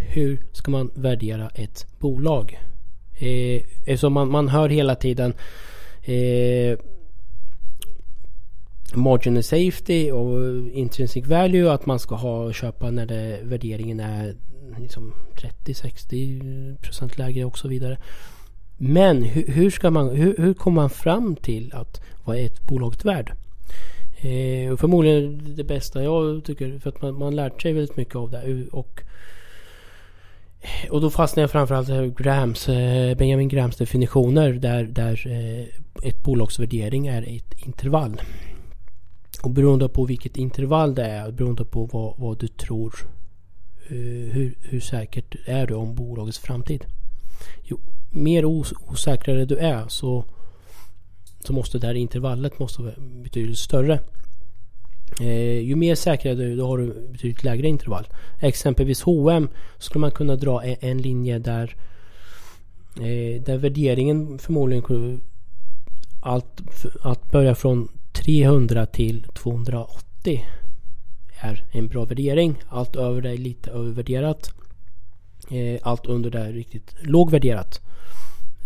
hur ska man värdera ett bolag? Eh, eftersom man, man hör hela tiden eh, marginal safety och intrinsic value att man ska ha köpa när det, värderingen är liksom 30-60% lägre och så vidare. Men hur, hur, ska man, hur, hur kommer man fram till att vad är ett bolag värd? Eh, förmodligen det bästa jag tycker för att man, man lärt sig väldigt mycket av det. Och, och då fastnar jag framförallt i Grams, eh, Benjamin Grams definitioner där, där eh, ett bolags värdering är ett intervall. Och beroende på vilket intervall det är, beroende på vad, vad du tror, eh, hur, hur säkert är du om bolagets framtid. Jo mer os osäkrare du är så, så måste det här intervallet måste vara betydligt större. Eh, ju mer säkrare du är, då har du betydligt lägre intervall. Exempelvis H&M skulle man kunna dra en, en linje där eh, där värderingen förmodligen allt att börja från 300 till 280 är en bra värdering. Allt över det är lite övervärderat. Eh, allt under det är riktigt lågvärderat.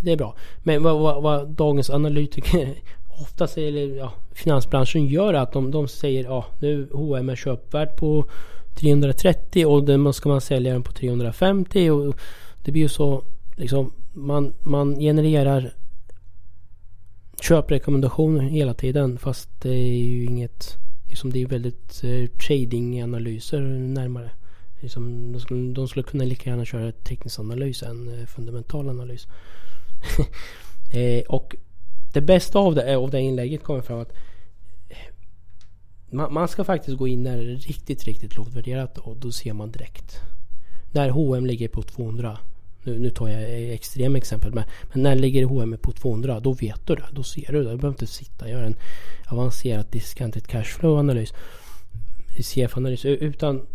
Det är bra. Men vad, vad, vad dagens analytiker ofta säger, eller ja, finansbranschen gör att de, de säger ja nu H&M är köpvärd på 330 och den ska man sälja den på 350 och det blir ju så liksom man, man genererar köprekommendationer hela tiden fast det är ju inget liksom det är väldigt eh, tradinganalyser närmare. Liksom, de, skulle, de skulle kunna lika gärna köra teknisk analys än eh, fundamental analys. eh, och det bästa av det, av det inlägget kommer fram att eh, man, man, ska faktiskt gå in när det är riktigt, riktigt lågt värderat och då ser man direkt. När H&M ligger på 200 nu, nu tar jag e- extrema exempel men, men när ligger H&M på 200 då vet du det. Då ser du det. Du behöver inte sitta och göra en avancerad discounted cashflow analys. CF-analys utan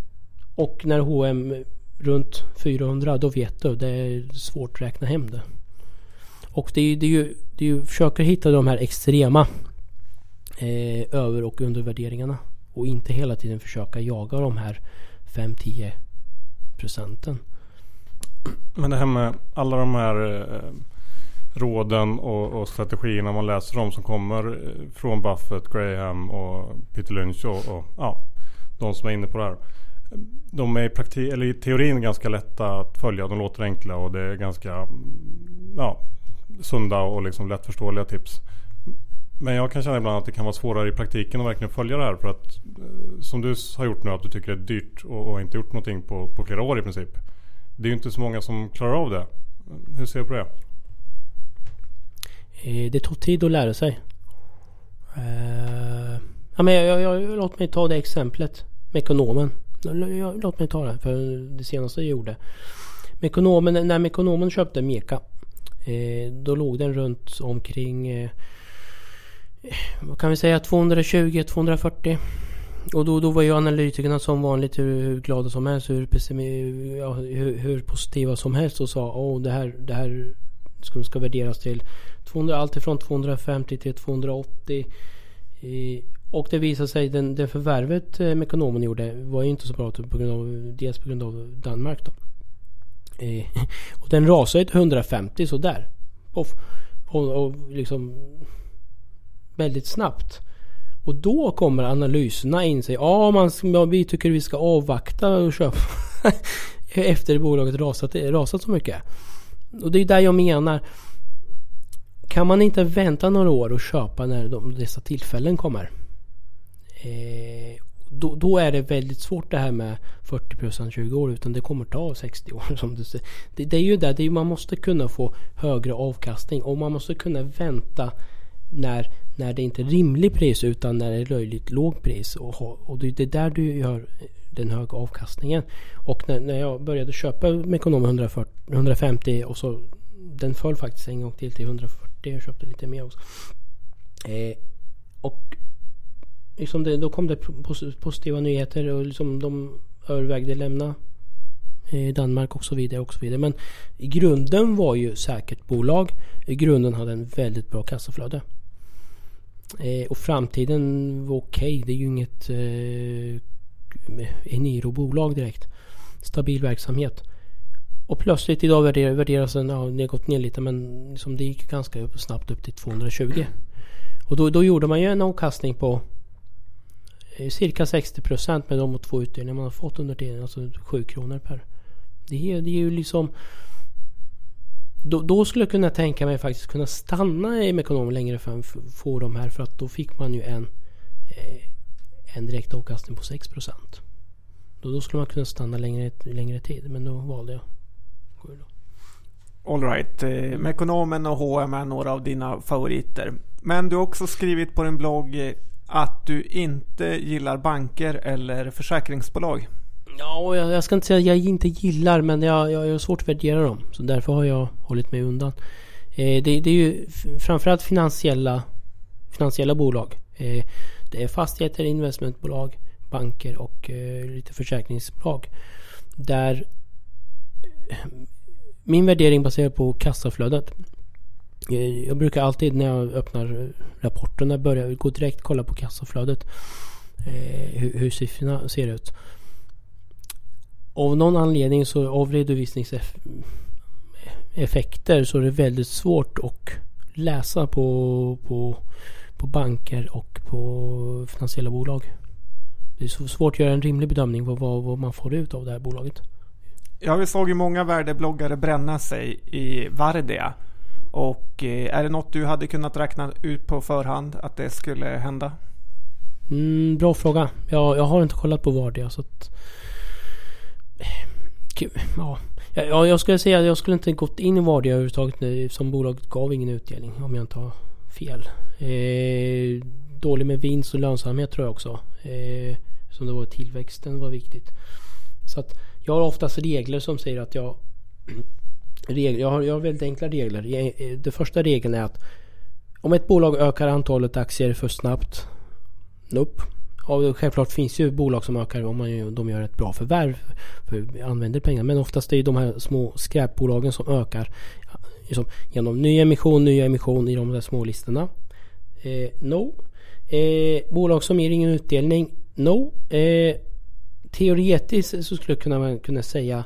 och när H&M runt 400 då vet du. Det är svårt att räkna hem det. Och det är, det är ju, det är ju försöka hitta de här extrema eh, över och undervärderingarna. Och inte hela tiden försöka jaga de här 5-10 procenten. Men det här med alla de här eh, råden och, och strategierna man läser om som kommer eh, från Buffett, Graham och Peter Lynch och, och ja, de som är inne på det här. De är i, prakti- eller i teorin ganska lätta att följa. De låter enkla och det är ganska mm, ja, sunda och liksom lättförståeliga tips. Men jag kan känna ibland att det kan vara svårare i praktiken att verkligen följa det här. För att eh, som du har gjort nu att du tycker det är dyrt och, och inte gjort någonting på, på flera år i princip. Det är ju inte så många som klarar av det. Hur ser du på det? Eh, det tog tid att lära sig. Eh, ja, men jag, jag, jag, låt mig ta det exemplet. Mekonomen. Låt mig ta det för det senaste jag gjorde. Mekonomen, när Mekonomen köpte Meka. Eh, då låg den runt omkring vad kan vi säga 220-240. Och då, då var ju analytikerna som vanligt hur, hur glada som helst, hur, ja, hur, hur, positiva som helst och sa åh det här, det här ska, ska värderas till 200, allt ifrån 250 till 280. Eh, och det visade sig den, det förvärvet eh, Mekonomen gjorde var ju inte så bra på grund av, dels på grund av Danmark då. Eh, och den rasade till 150 sådär. Och, och, och liksom väldigt snabbt. Och då kommer analyserna in sig. Ja, man, ja, vi tycker vi ska avvakta och köpa. Efter bolaget rasat, rasat så mycket. Och det är där jag menar. Kan man inte vänta några år och köpa när de, dessa tillfällen kommer? Eh, då, då, är det väldigt svårt det här med 40% 20 år utan det kommer ta 60 år som du säger. Det, det är ju där, det är, man måste kunna få högre avkastning och man måste kunna vänta när, när det inte är rimlig pris utan när det är löjligt låg pris. Och, och det är där du gör den höga avkastningen. Och när, när jag började köpa Mekonom 140, 150 och så den föll faktiskt en gång till till 140. Jag köpte lite mer också. Eh, och liksom det, då kom det positiva nyheter och liksom de övervägde lämna eh, Danmark och så vidare och så vidare. Men i grunden var ju säkert bolag. I grunden hade en väldigt bra kassaflöde. Eh, och framtiden var okej. Okay. Det är ju inget eh, Eniro-bolag direkt. Stabil verksamhet. Och plötsligt idag värderar, värderas den, ja det har gått ner lite men liksom det gick ganska snabbt upp till 220. Och då, då gjorde man ju en avkastning på eh, cirka 60% med de två utdelningar man har fått under tiden. Alltså 7 kronor per. Det är, det är ju liksom då, då, skulle jag kunna tänka mig faktiskt kunna stanna i Mekonom längre fram få de här för att då fick man ju en eh, en direkt avkastning på 6%. Då, då skulle man kunna stanna längre, längre tid men då valde jag Alright, eh, Mekonomen och H&M är några av dina favoriter. Men du har också skrivit på din blogg att du inte gillar banker eller försäkringsbolag. Ja, jag, jag ska inte säga att jag inte gillar men jag, jag, jag har svårt att värdera dem. Så därför har jag hållit mig undan. Eh, det, det, är ju framförallt finansiella, finansiella bolag. Eh, det är fastigheter, investmentbolag, banker och eh, lite försäkringsbolag. Där eh, min värdering baserar på kassaflödet. Eh, jag brukar alltid när jag öppnar rapporterna börja gå direkt kolla på kassaflödet. Eh, hur, hur siffrorna ser ut. Av någon anledning så av redovisningseffekter så är det väldigt svårt att läsa på, på, på banker och på finansiella bolag. Det är så svårt att göra en rimlig bedömning på vad, vad man får ut av det här bolaget. Ja, vi såg ju många värdebloggare bränna sig i Vardia. Och eh, är det något du hade kunnat räkna ut på förhand att det skulle hända? Mm, bra fråga. Jag, jag har inte kollat på Vardia så att... Ja, ja, jag skulle säga att jag skulle inte gått in i Vardia överhuvudtaget som bolaget gav ingen utdelning om jag inte har fel. Eh, dålig med vinst och lönsamhet tror jag också. Eh, som det var tillväxten var viktigt. Så att jag har oftast regler som säger att jag... Regler, jag, har, jag har väldigt enkla regler. Eh, eh, det första regeln är att om ett bolag ökar antalet aktier för snabbt. Nope. Och självklart finns ju bolag som ökar om man, de gör ett bra förvärv. För använder pengar. Men oftast är det de här små skräpbolagen som ökar. Liksom, genom ny emission, ny emission i de där små listorna. Eh, no. Eh, bolag som ger ingen utdelning. No. Eh, teoretiskt så skulle jag kunna, kunna säga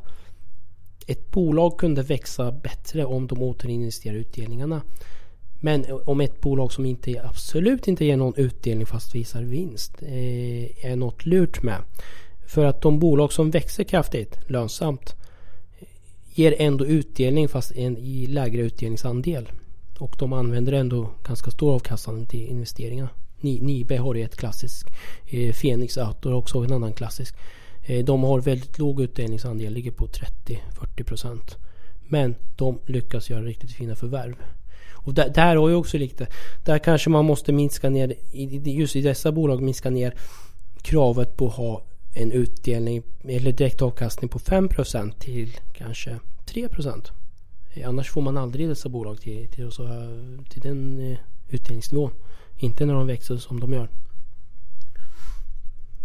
ett bolag kunde växa bättre om de återinvesterar utdelningarna. Men om ett bolag som inte absolut inte ger någon utdelning fast visar vinst eh, är något lurt med. För att de bolag som växer kraftigt lönsamt ger ändå utdelning fast en, i lägre utdelningsandel. Och de använder ändå ganska stor avkastning till investeringarna. Nibe har ju ett klassiskt. Eh, Phoenix har också en annan klassisk. Eh, de har väldigt låg utdelningsandel, ligger på 30-40%. Men de lyckas göra riktigt fina förvärv. Och där, där har jag också lite, där kanske man måste minska ner, just i dessa bolag minska ner kravet på att ha en utdelning eller direktavkastning på 5% till kanske 3%. Eh, annars får man aldrig dessa bolag till, till, till den eh, utdelningsnivån. Inte när de växer som de gör.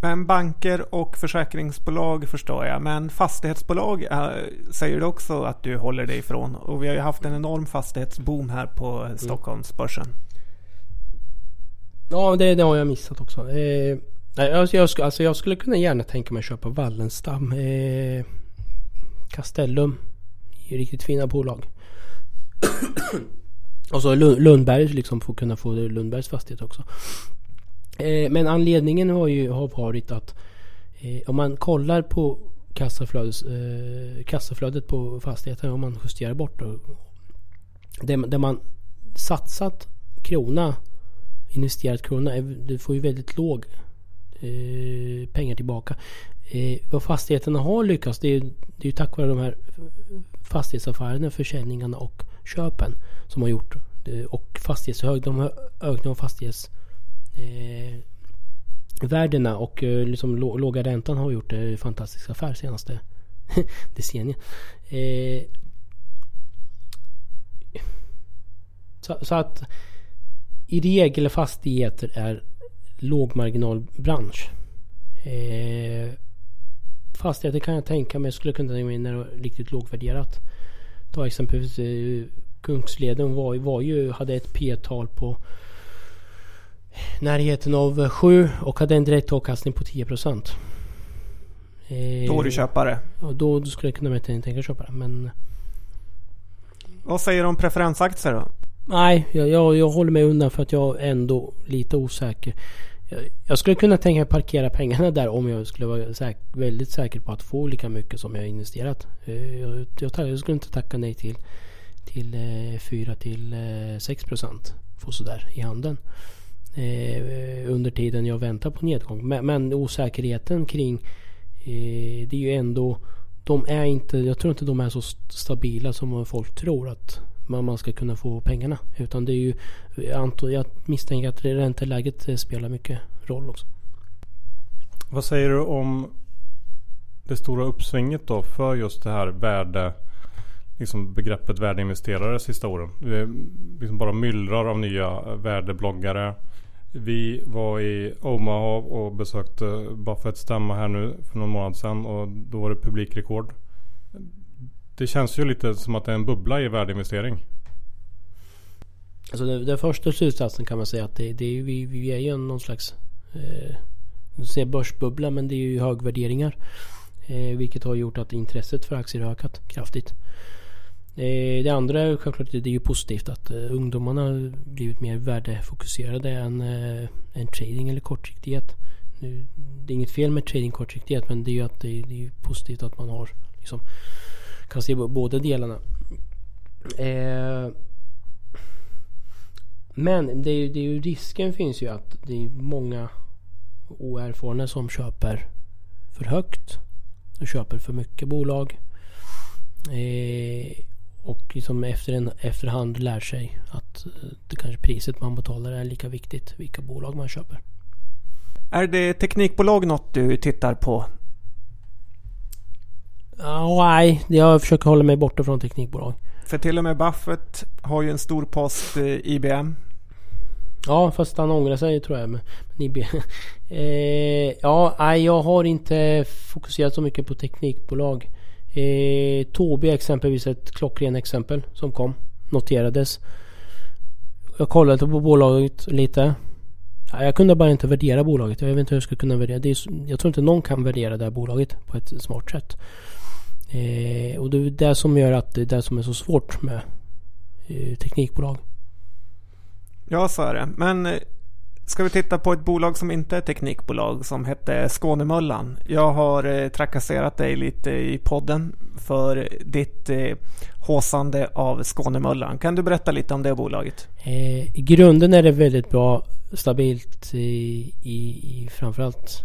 Men banker och försäkringsbolag förstår jag. Men fastighetsbolag äh, säger du också att du håller dig ifrån. Och vi har ju haft en enorm fastighetsboom här på mm. Stockholmsbörsen. Ja, det, det, har jag missat också. Eh, jag, jag, alltså jag skulle kunna gärna tänka mig att köpa Wallenstam. Eh, Castellum. Riktigt fina bolag. och så Lundberg liksom för att kunna få Lundbergs fastighet också. Eh, men anledningen har ju har varit att eh, om man kollar på kassaflödes, eh, kassaflödet på fastigheten om man justerar bort då, det, Där man satsat krona investerat krona du får ju väldigt låg eh, pengar tillbaka. Eh, vad fastigheterna har lyckats det är, det är ju tack vare de här fastighetsaffärerna, försäljningarna och köpen som har gjort eh, och fastighetshög, de har ökning av fastighets eh, värdena och eh, liksom låga räntan har gjort en fantastisk affär senaste decenniet. Eh, så, så, att i regel fastigheter är lågmarginalbransch. Eh, fastigheter kan jag tänka mig, skulle kunna tänka mig när det är riktigt lågvärderat. Ta exempelvis eh, Kungsleden var, var ju, hade ett P-tal på närheten av 7 och hade en direktavkastning på 10 procent. Eh, Då är du köpare. Och då, då skulle jag kunna tänka köpa det. Men Vad säger du om preferensaktier då? nej, jag, jag, jag håller mig undan för att jag är ändå lite osäker. Jag, jag skulle kunna tänka mig parkera pengarna där om jag skulle vara säk, väldigt säker på att få lika mycket som jag investerat. Eh, Jag, skulle inte tacka nej till, till eh, 4 till eh, 6 procent. Få sådär i handen. Eh, under tiden jag väntar på nedgång. Men, men osäkerheten kring eh, det är ju ändå de är inte, jag tror inte de är så stabila som folk tror att man, ska kunna få pengarna. Utan det är ju, jag, misstänker att ränteläget spelar mycket roll också. Vad säger du om det stora uppsvinget då för just det här värde, liksom begreppet värdeinvesterare sista åren? Det är liksom bara myllrar av nya värdebloggare. Vi var i Omaha och besökte Buffett stämma här nu för någon månad sedan och då var det publikrekord. Det känns ju lite som att det är en bubbla i värdeinvestering. Alltså den, den första slutsatsen kan man säga att det, det är, vi, vi är ju någon slags eh, säger börsbubbla men det är ju högvärderingar. Eh, vilket har gjort att intresset för aktier har ökat kraftigt. Eh, det andra är självklart det är ju positivt att eh, ungdomarna har blivit mer värdefokuserade än, eh, än trading eller kortsiktighet. Nu, det är inget fel med trading kortsiktighet men det är ju att det, det är positivt att man har liksom, kan se båda delarna. Eh, men det är, det är ju risken finns ju att det är många oerfarna som köper för högt. Och köper för mycket bolag. Eh, och liksom efter en, efterhand lär sig att eh, det kanske priset man betalar är lika viktigt vilka bolag man köper. Är det teknikbolag något du tittar på? Ah, nej, jag försöker hålla mig borta från teknikbolag. För till och med Buffett har ju en stor post eh, IBM. Ja, fast han ångrar sig tror jag. Men, men eh, ja, nej, jag har inte fokuserat så mycket på teknikbolag. Eh, Tobii exempelvis ett klockrent exempel som kom. Noterades. Jag kollade på bolaget lite. Jag kunde bara inte värdera bolaget. Jag vet inte hur jag skulle kunna värdera. Det är, jag tror inte någon kan värdera det här bolaget på ett smart sätt. Eh, och det är det som gör att det är det som är så svårt med eh, teknikbolag. Ja, så är det. Men eh, ska vi titta på ett bolag som inte är teknikbolag som hette Skånemöllan. Jag har eh, trakasserat dig lite i podden för ditt eh, håsande av Skånemöllan. Kan du berätta lite om det bolaget? Eh, I grunden är det väldigt bra stabilt i, i, i framförallt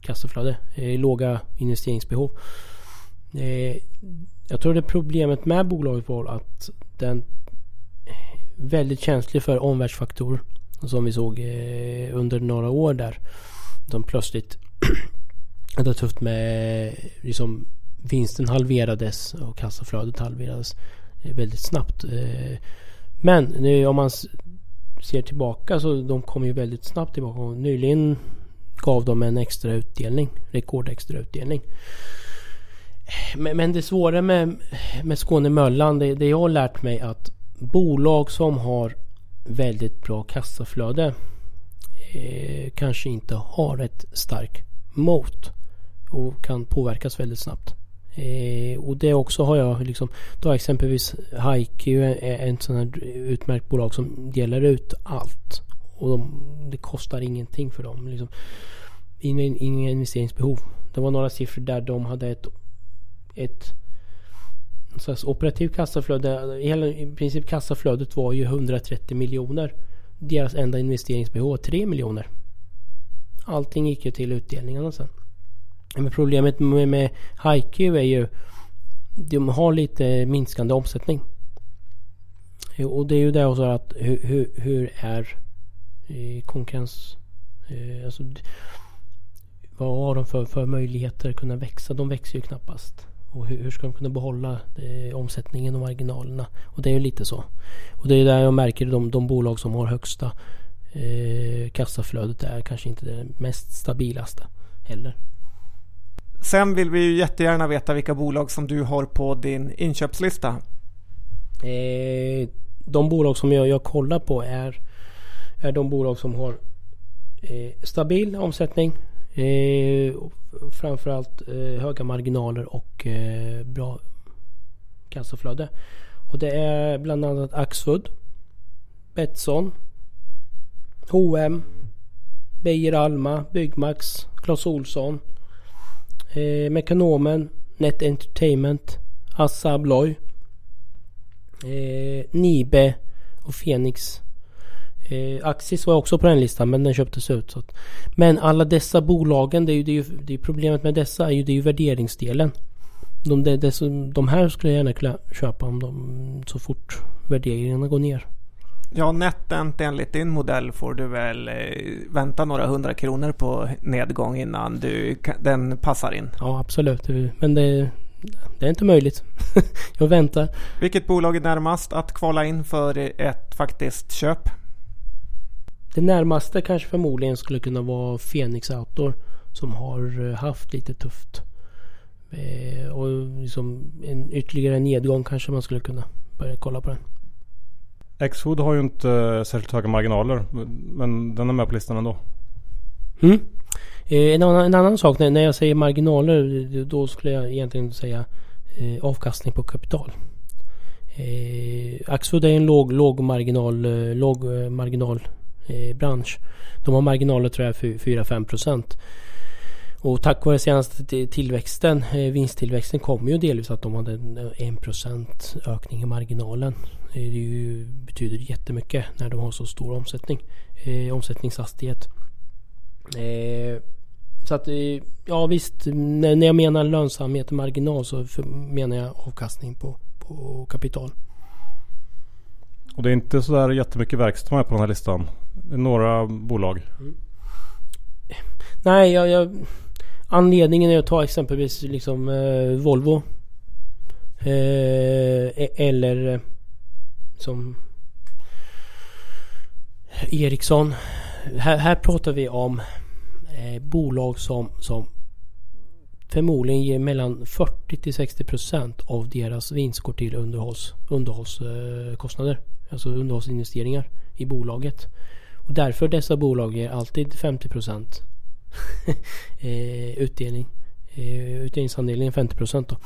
kassaflöde. Eh, låga investeringsbehov. Eh, jag tror det problemet med bolaget var att den är väldigt känslig för omvärldsfaktorer. Som vi såg eh, under några år där. De plötsligt hade det tufft med eh, liksom vinsten halverades och kassaflödet halverades eh, väldigt snabbt. Eh, men nu om man ser tillbaka så de kom ju väldigt snabbt tillbaka. Och nyligen gav de en extra utdelning. Rekordextra utdelning. Eh, men, men det svåra med, med Skåne-Möllan, det, det jag har lärt mig att bolag som har väldigt bra kassaflöde eh, kanske inte har ett starkt mot och kan påverkas väldigt snabbt. Eh, och det också har jag liksom, då har exempelvis HiQ är eh, en sån här utmärkt bolag som delar ut allt. Och de, det kostar ingenting för dem. Liksom. Inga, inga investeringsbehov. Det var några siffror där de hade ett, ett så alltså operativt kassaflöde. Hela, I princip kassaflödet var ju 130 miljoner. Deras enda investeringsbehov var 3 miljoner. Allting gick ju till utdelningarna sen. Men problemet med, med HiQ är ju de har lite minskande omsättning. Och det är ju det också att hur, hur, hur är eh, konkurrens... Eh, alltså, vad har de för, för möjligheter att kunna växa? De växer ju knappast. Och hur, hur ska de kunna behålla eh, omsättningen och marginalerna? Och det är ju lite så. Och det är där jag märker de, de bolag som har högsta eh, kassaflödet är kanske inte det mest stabilaste heller. Sen vill vi ju jättegärna veta vilka bolag som du har på din inköpslista. Eh, de bolag som jag, jag kollar på är, är de bolag som har eh, stabil omsättning, Eh, framförallt eh, höga marginaler och eh, bra kassaflöde. Och det är bland annat Axfood, Betsson, H&M, Beijer Alma, Byggmax, Clas Ohlson, eh, Mekanomen, Net Entertainment, Assa Abloy, eh, Nibe och Fenix. Eh, Axis var också på den listan men den köptes ut. Så att, men alla dessa bolagen, det är ju, det är ju det är problemet med dessa är ju, det är ju värderingsdelen. De, de, de, de här skulle jag gärna kunna köpa om de så fort värderingarna går ner. Ja, NetEnt enligt din modell får du väl eh, vänta några hundra kronor på nedgång innan du, den passar in. Ja, absolut. Men det, det är inte möjligt. jag väntar. Vilket bolag är närmast att kvala in för ett faktiskt köp? Det närmaste kanske förmodligen skulle kunna vara Fenix Outdoor som har eh, haft lite tufft. Eh, och liksom en ytterligare nedgång kanske man skulle kunna börja kolla på den. Xfood har ju inte särskilt höga marginaler. Men den är med på listan ändå. Mm. Eh, en, annan, en annan sak när jag säger marginaler. Då skulle jag egentligen säga eh, avkastning på kapital. Eh, Axfood är en låg, låg marginal, eh, låg marginal eh, bransch. De har marginaler tror jag 4-5 procent. och tack vare senaste tillväxten, eh, vinsttillväxten kommer ju delvis att de hade en eh, procent ökning i marginalen. Eh, det ju, betyder jättemycket när de har så stor omsättning. Eh, omsättningshastighet. Eh, så att eh, ja visst, när, när jag menar lönsamhet och marginal så för, menar jag avkastning på, på kapital. Och det är inte sådär jättemycket verkstad med på den här listan. Några bolag. Mm. Nej, jag, jag, anledningen är att ta exempelvis liksom eh, Volvo. Eh, e, eller eh, som Ericsson. Här, här pratar vi om eh, bolag som, som förmodligen ger mellan 40 till 60 procent av deras vinst går till underhålls, underhållskostnader. Alltså underhållsinvesteringar i bolaget. Och därför dessa bolag ger alltid 50 procent eh, utdelning. Eh, utdelningsandelen är 50 procent då.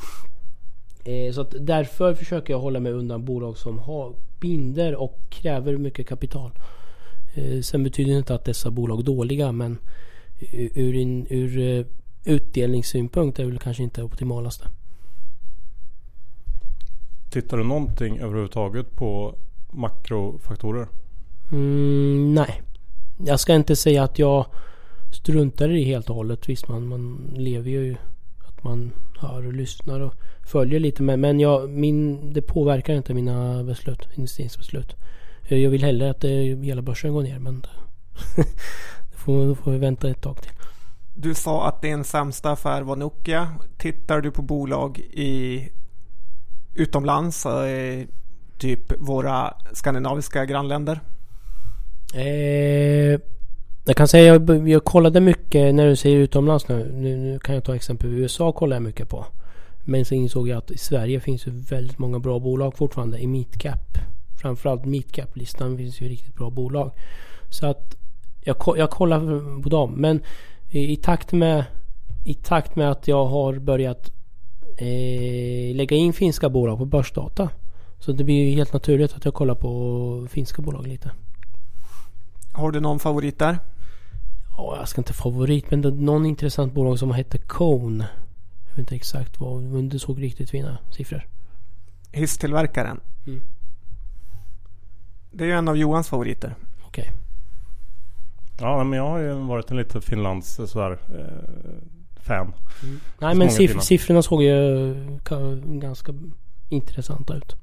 Eh, så att därför försöker jag hålla mig undan bolag som har binder och kräver mycket kapital. Sen betyder det inte att dessa bolag är dåliga men ur, in, ur utdelningssynpunkt är det väl kanske inte det optimalaste. Tittar du någonting överhuvudtaget på makrofaktorer? Mm, nej. Jag ska inte säga att jag struntar i det helt och hållet. Visst man, man lever ju att man hör och lyssnar och följer lite med. Men jag, min, det påverkar inte mina beslut, investeringsbeslut. Eh, jag vill hellre att det, hela börsen går ner men det, får, då får vi vänta ett tag till. Du sa att din sämsta affär var Nokia. Tittar du på bolag i utomlands, eh, typ våra skandinaviska grannländer? Eh, jag kan säga jag, jag kollade mycket när du säger utomlands nu. Nu, nu kan jag ta exempel USA kollar jag mycket på. Men så insåg jag att i Sverige finns ju väldigt många bra bolag fortfarande i midcap. Framförallt midcap-listan finns ju riktigt bra bolag. Så att jag, jag kollar på dem. Men i, i, takt med i takt med att jag har börjat eh, lägga in finska bolag på börsdata. Så det blir ju helt naturligt att jag kollar på finska bolag lite. Har du någon favorit där? Ja, jag ska inte favorit men det är någon intressant bolag som heter Cone. Jag vet inte exakt vad men det såg riktigt fina siffror. Hisstillverkaren? Mm. Det är ju en av Johans favoriter. Okej. Okay. Ja men jag har ju varit en lite Finlands sådär eh, fan. Mm. Nej men siff siffrorna såg ju ganska intressanta ut.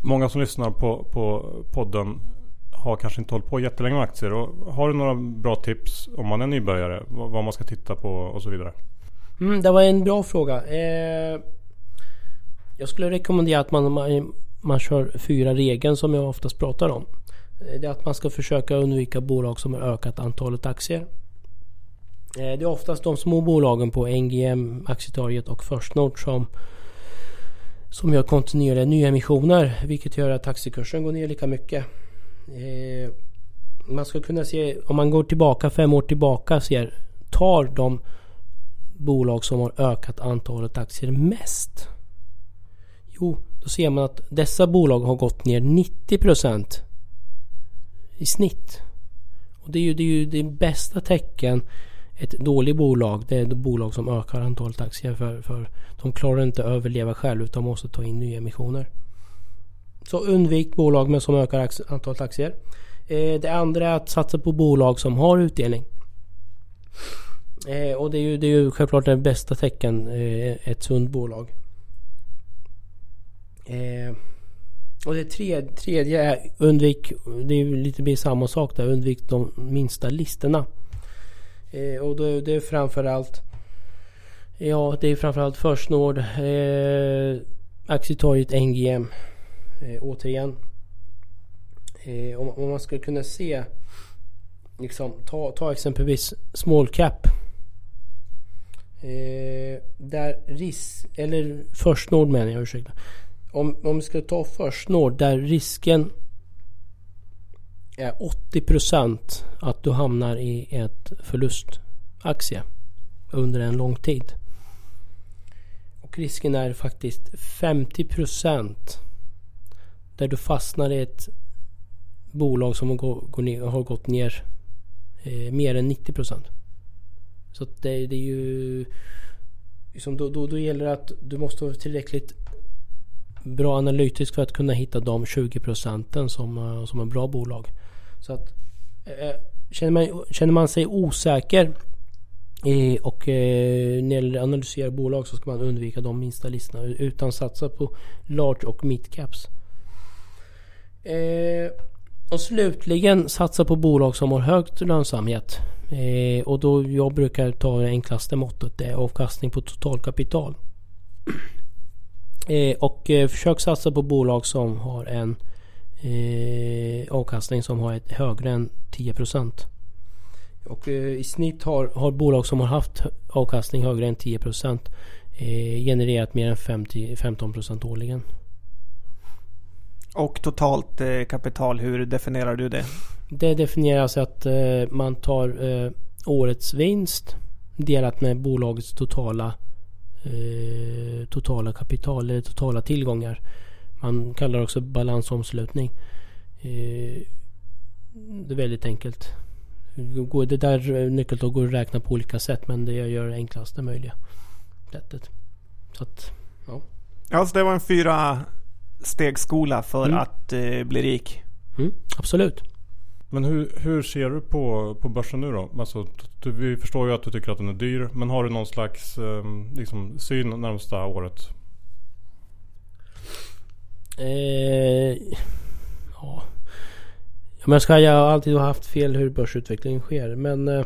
Många som lyssnar på, på podden har kanske inte hållit på jättelänge med aktier. Och har du några bra tips om man är nybörjare? Vad man ska titta på och så vidare? Mm, det var en bra fråga. Eh, jag skulle rekommendera att man, man, man kör fyra regeln som jag oftast pratar om. Eh, det är att man ska försöka undvika bolag som har ökat antalet aktier. Eh, det är oftast de små bolagen på NGM, Aktietorget och First North som som gör kontinuerliga nyemissioner vilket gör att aktiekursen går ner lika mycket. Eh, man ska kunna se, om man går tillbaka fem år tillbaka ser tar de bolag som har ökat antalet aktier mest. Jo, då ser man att dessa bolag har gått ner 90% i snitt. Och det är ju det, är ju det bästa tecken ett dåligt bolag, det är ett bolag som ökar antalet aktier för, för de klarar inte att överleva själv utan måste ta in nya emissioner. Så undvik bolag med som ökar antalet aktier. Eh, det andra är att satsa på bolag som har utdelning. Eh, och det är, ju, det är ju självklart det bästa tecken, eh, ett sunt bolag. Och det tredje, tredje är undvik, det är ju lite mer samma sak där, undvik de minsta listorna. Och då, det är framförallt Ja, det är framförallt First Nord, eh, Aktietorget NGM. Eh, återigen. Eh, om, om, man skulle kunna se liksom, ta, ta exempelvis small cap. Eh, där risk, eller First Nord menar jag, ursäkta. Om, om vi skulle ta First Nord där risken är 80% att du hamnar i ett förlustaktie under en lång tid. Och risken är faktiskt 50% där du fastnar i ett bolag som går, går ner, har gått ner eh, mer än 90 procent. Så det, det, är ju... Liksom då, då, då gäller det att du måste vara tillräckligt bra analytisk för att kunna hitta de 20 procenten som, eh, som är bra bolag. Så att eh, känner, man, känner man sig osäker eh, och eh, när det gäller att analysera bolag så ska man undvika de minsta listorna utan satsa på large och mid caps. Eh, och slutligen satsa på bolag som har hög lönsamhet. Eh, och då jag brukar ta det enklaste måttet. Det är avkastning på totalkapital. Eh, och eh, försök satsa på bolag som har en eh, avkastning som har ett högre än 10%. Och eh, i snitt har, har bolag som har haft avkastning högre än 10% eh, genererat mer än 50, 15% årligen. Och totalt eh, kapital, hur definierar du det? Det definieras att eh, man tar eh, årets vinst delat med bolagets totala eh, totala kapital eller totala tillgångar. Man kallar det också balansomslutning. Eh, det är väldigt enkelt. Det där nyckeltal går att räkna på olika sätt men det gör det enklaste möjliga sättet. Så att, ja. Ja, så det var en fyra stegskola för mm. att eh, bli rik. Mm, absolut. Men hur, hur ser du på, på börsen nu då? Alltså, du, vi förstår ju att du tycker att den är dyr. Men har du någon slags eh, liksom, syn närmsta året? Eh, ja. Men jag, ska, jag har alltid haft fel hur börsutvecklingen sker. Men eh,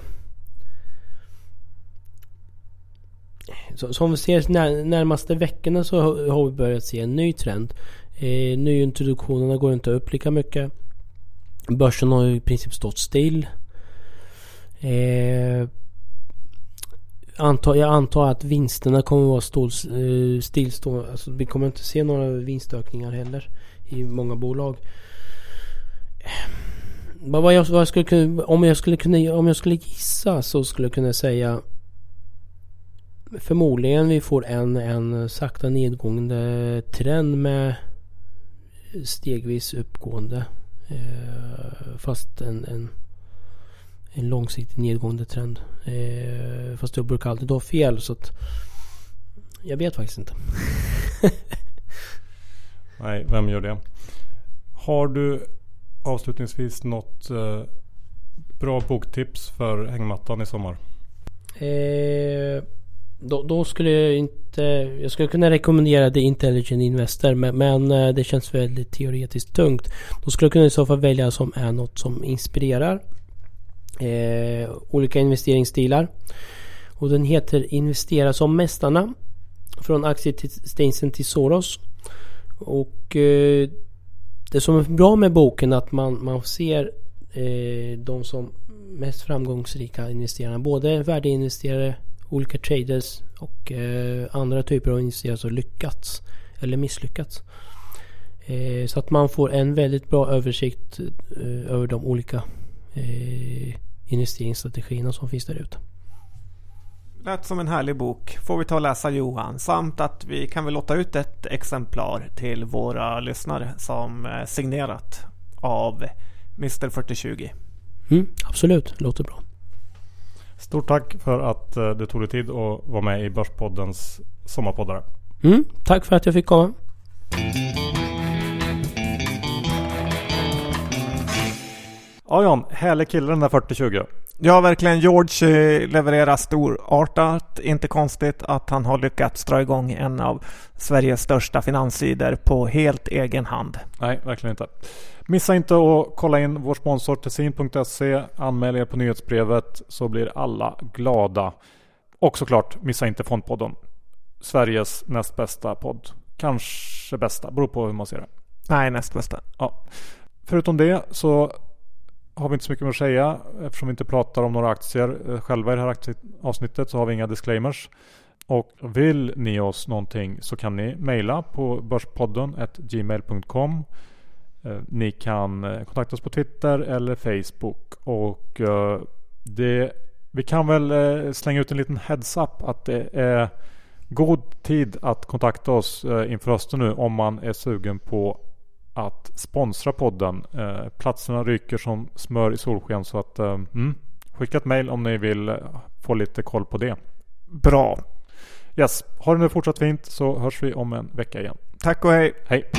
så, som vi ser när, närmaste veckorna så har vi börjat se en ny trend. Eh, nyintroduktionerna går inte upp lika mycket. Börsen har i princip stått still. Eh, antar, jag antar att vinsterna kommer att vara stål, eh, stillstående. Alltså, vi kommer inte se några vinstökningar heller i många bolag. Eh, vad jag, vad jag skulle kunna, om, jag skulle kunna, om jag skulle gissa så skulle jag kunna säga Förmodligen vi får en, en sakta nedgående trend med stegvis uppgående. Eh, fast en, en, en långsiktig nedgående trend. Eh, fast jag brukar alltid ha fel så att jag vet faktiskt inte. Nej, vem gör det? Har du avslutningsvis något eh, bra boktips för hängmattan i sommar? Eh, då, då, skulle jag inte... Eh, jag skulle kunna rekommendera The Intelligent Investor men, men, eh, det känns väldigt teoretiskt tungt. Då skulle jag kunna i så fall välja som är något som inspirerar. Eh, olika investeringsstilar. Och den heter Investera som mästarna. Från aktiestinsen till Soros. Och eh, det som är bra med boken är att man, man ser eh, de som mest framgångsrika investerarna. Både värdeinvesterare olika traders och eh, andra typer av investerare som lyckats eller misslyckats. Eh, så att man får en väldigt bra översikt eh, över de olika eh, investeringsstrategierna som finns där ute. Lät som en härlig bok. Får vi ta och läsa Johan. Samt att vi kan väl låta ut ett exemplar till våra lyssnare som är signerat av Mr 4020. Mm, absolut, låter bra. Stort tack för att eh, du tog dig tid att vara med i Börspoddens sommarpoddare. Mm, tack för att jag fick komma. Ja John, härlig kille den där 4020. Ja, verkligen. George eh, levererar storartat. Inte konstigt att han har lyckats dra igång en av Sveriges största finanssidor på helt egen hand. Nej, verkligen inte. Missa inte att kolla in vår sponsor tessin.se. Anmäl er på nyhetsbrevet så blir alla glada. Och såklart, missa inte Fondpodden. Sveriges näst bästa podd. Kanske bästa, beror på hur man ser det. Nej, näst bästa. Ja. Förutom det så har vi inte så mycket mer att säga eftersom vi inte pratar om några aktier eh, själva i det här avsnittet så har vi inga disclaimers. Och vill ni oss någonting så kan ni mejla på börspodden gmail.com. Eh, ni kan eh, kontakta oss på Twitter eller Facebook. Och det, vi kan väl slänga ut en liten heads-up att det är god tid att kontakta oss inför hösten nu om man är sugen på att sponsra podden. Eh, platserna ryker som smör i solsken så att eh, mm, skicka ett mail om ni vill eh, få lite koll på det. Bra. Yes, ha det nu fortsatt fint så hörs vi om en vecka igen. Tack och hej. Hej.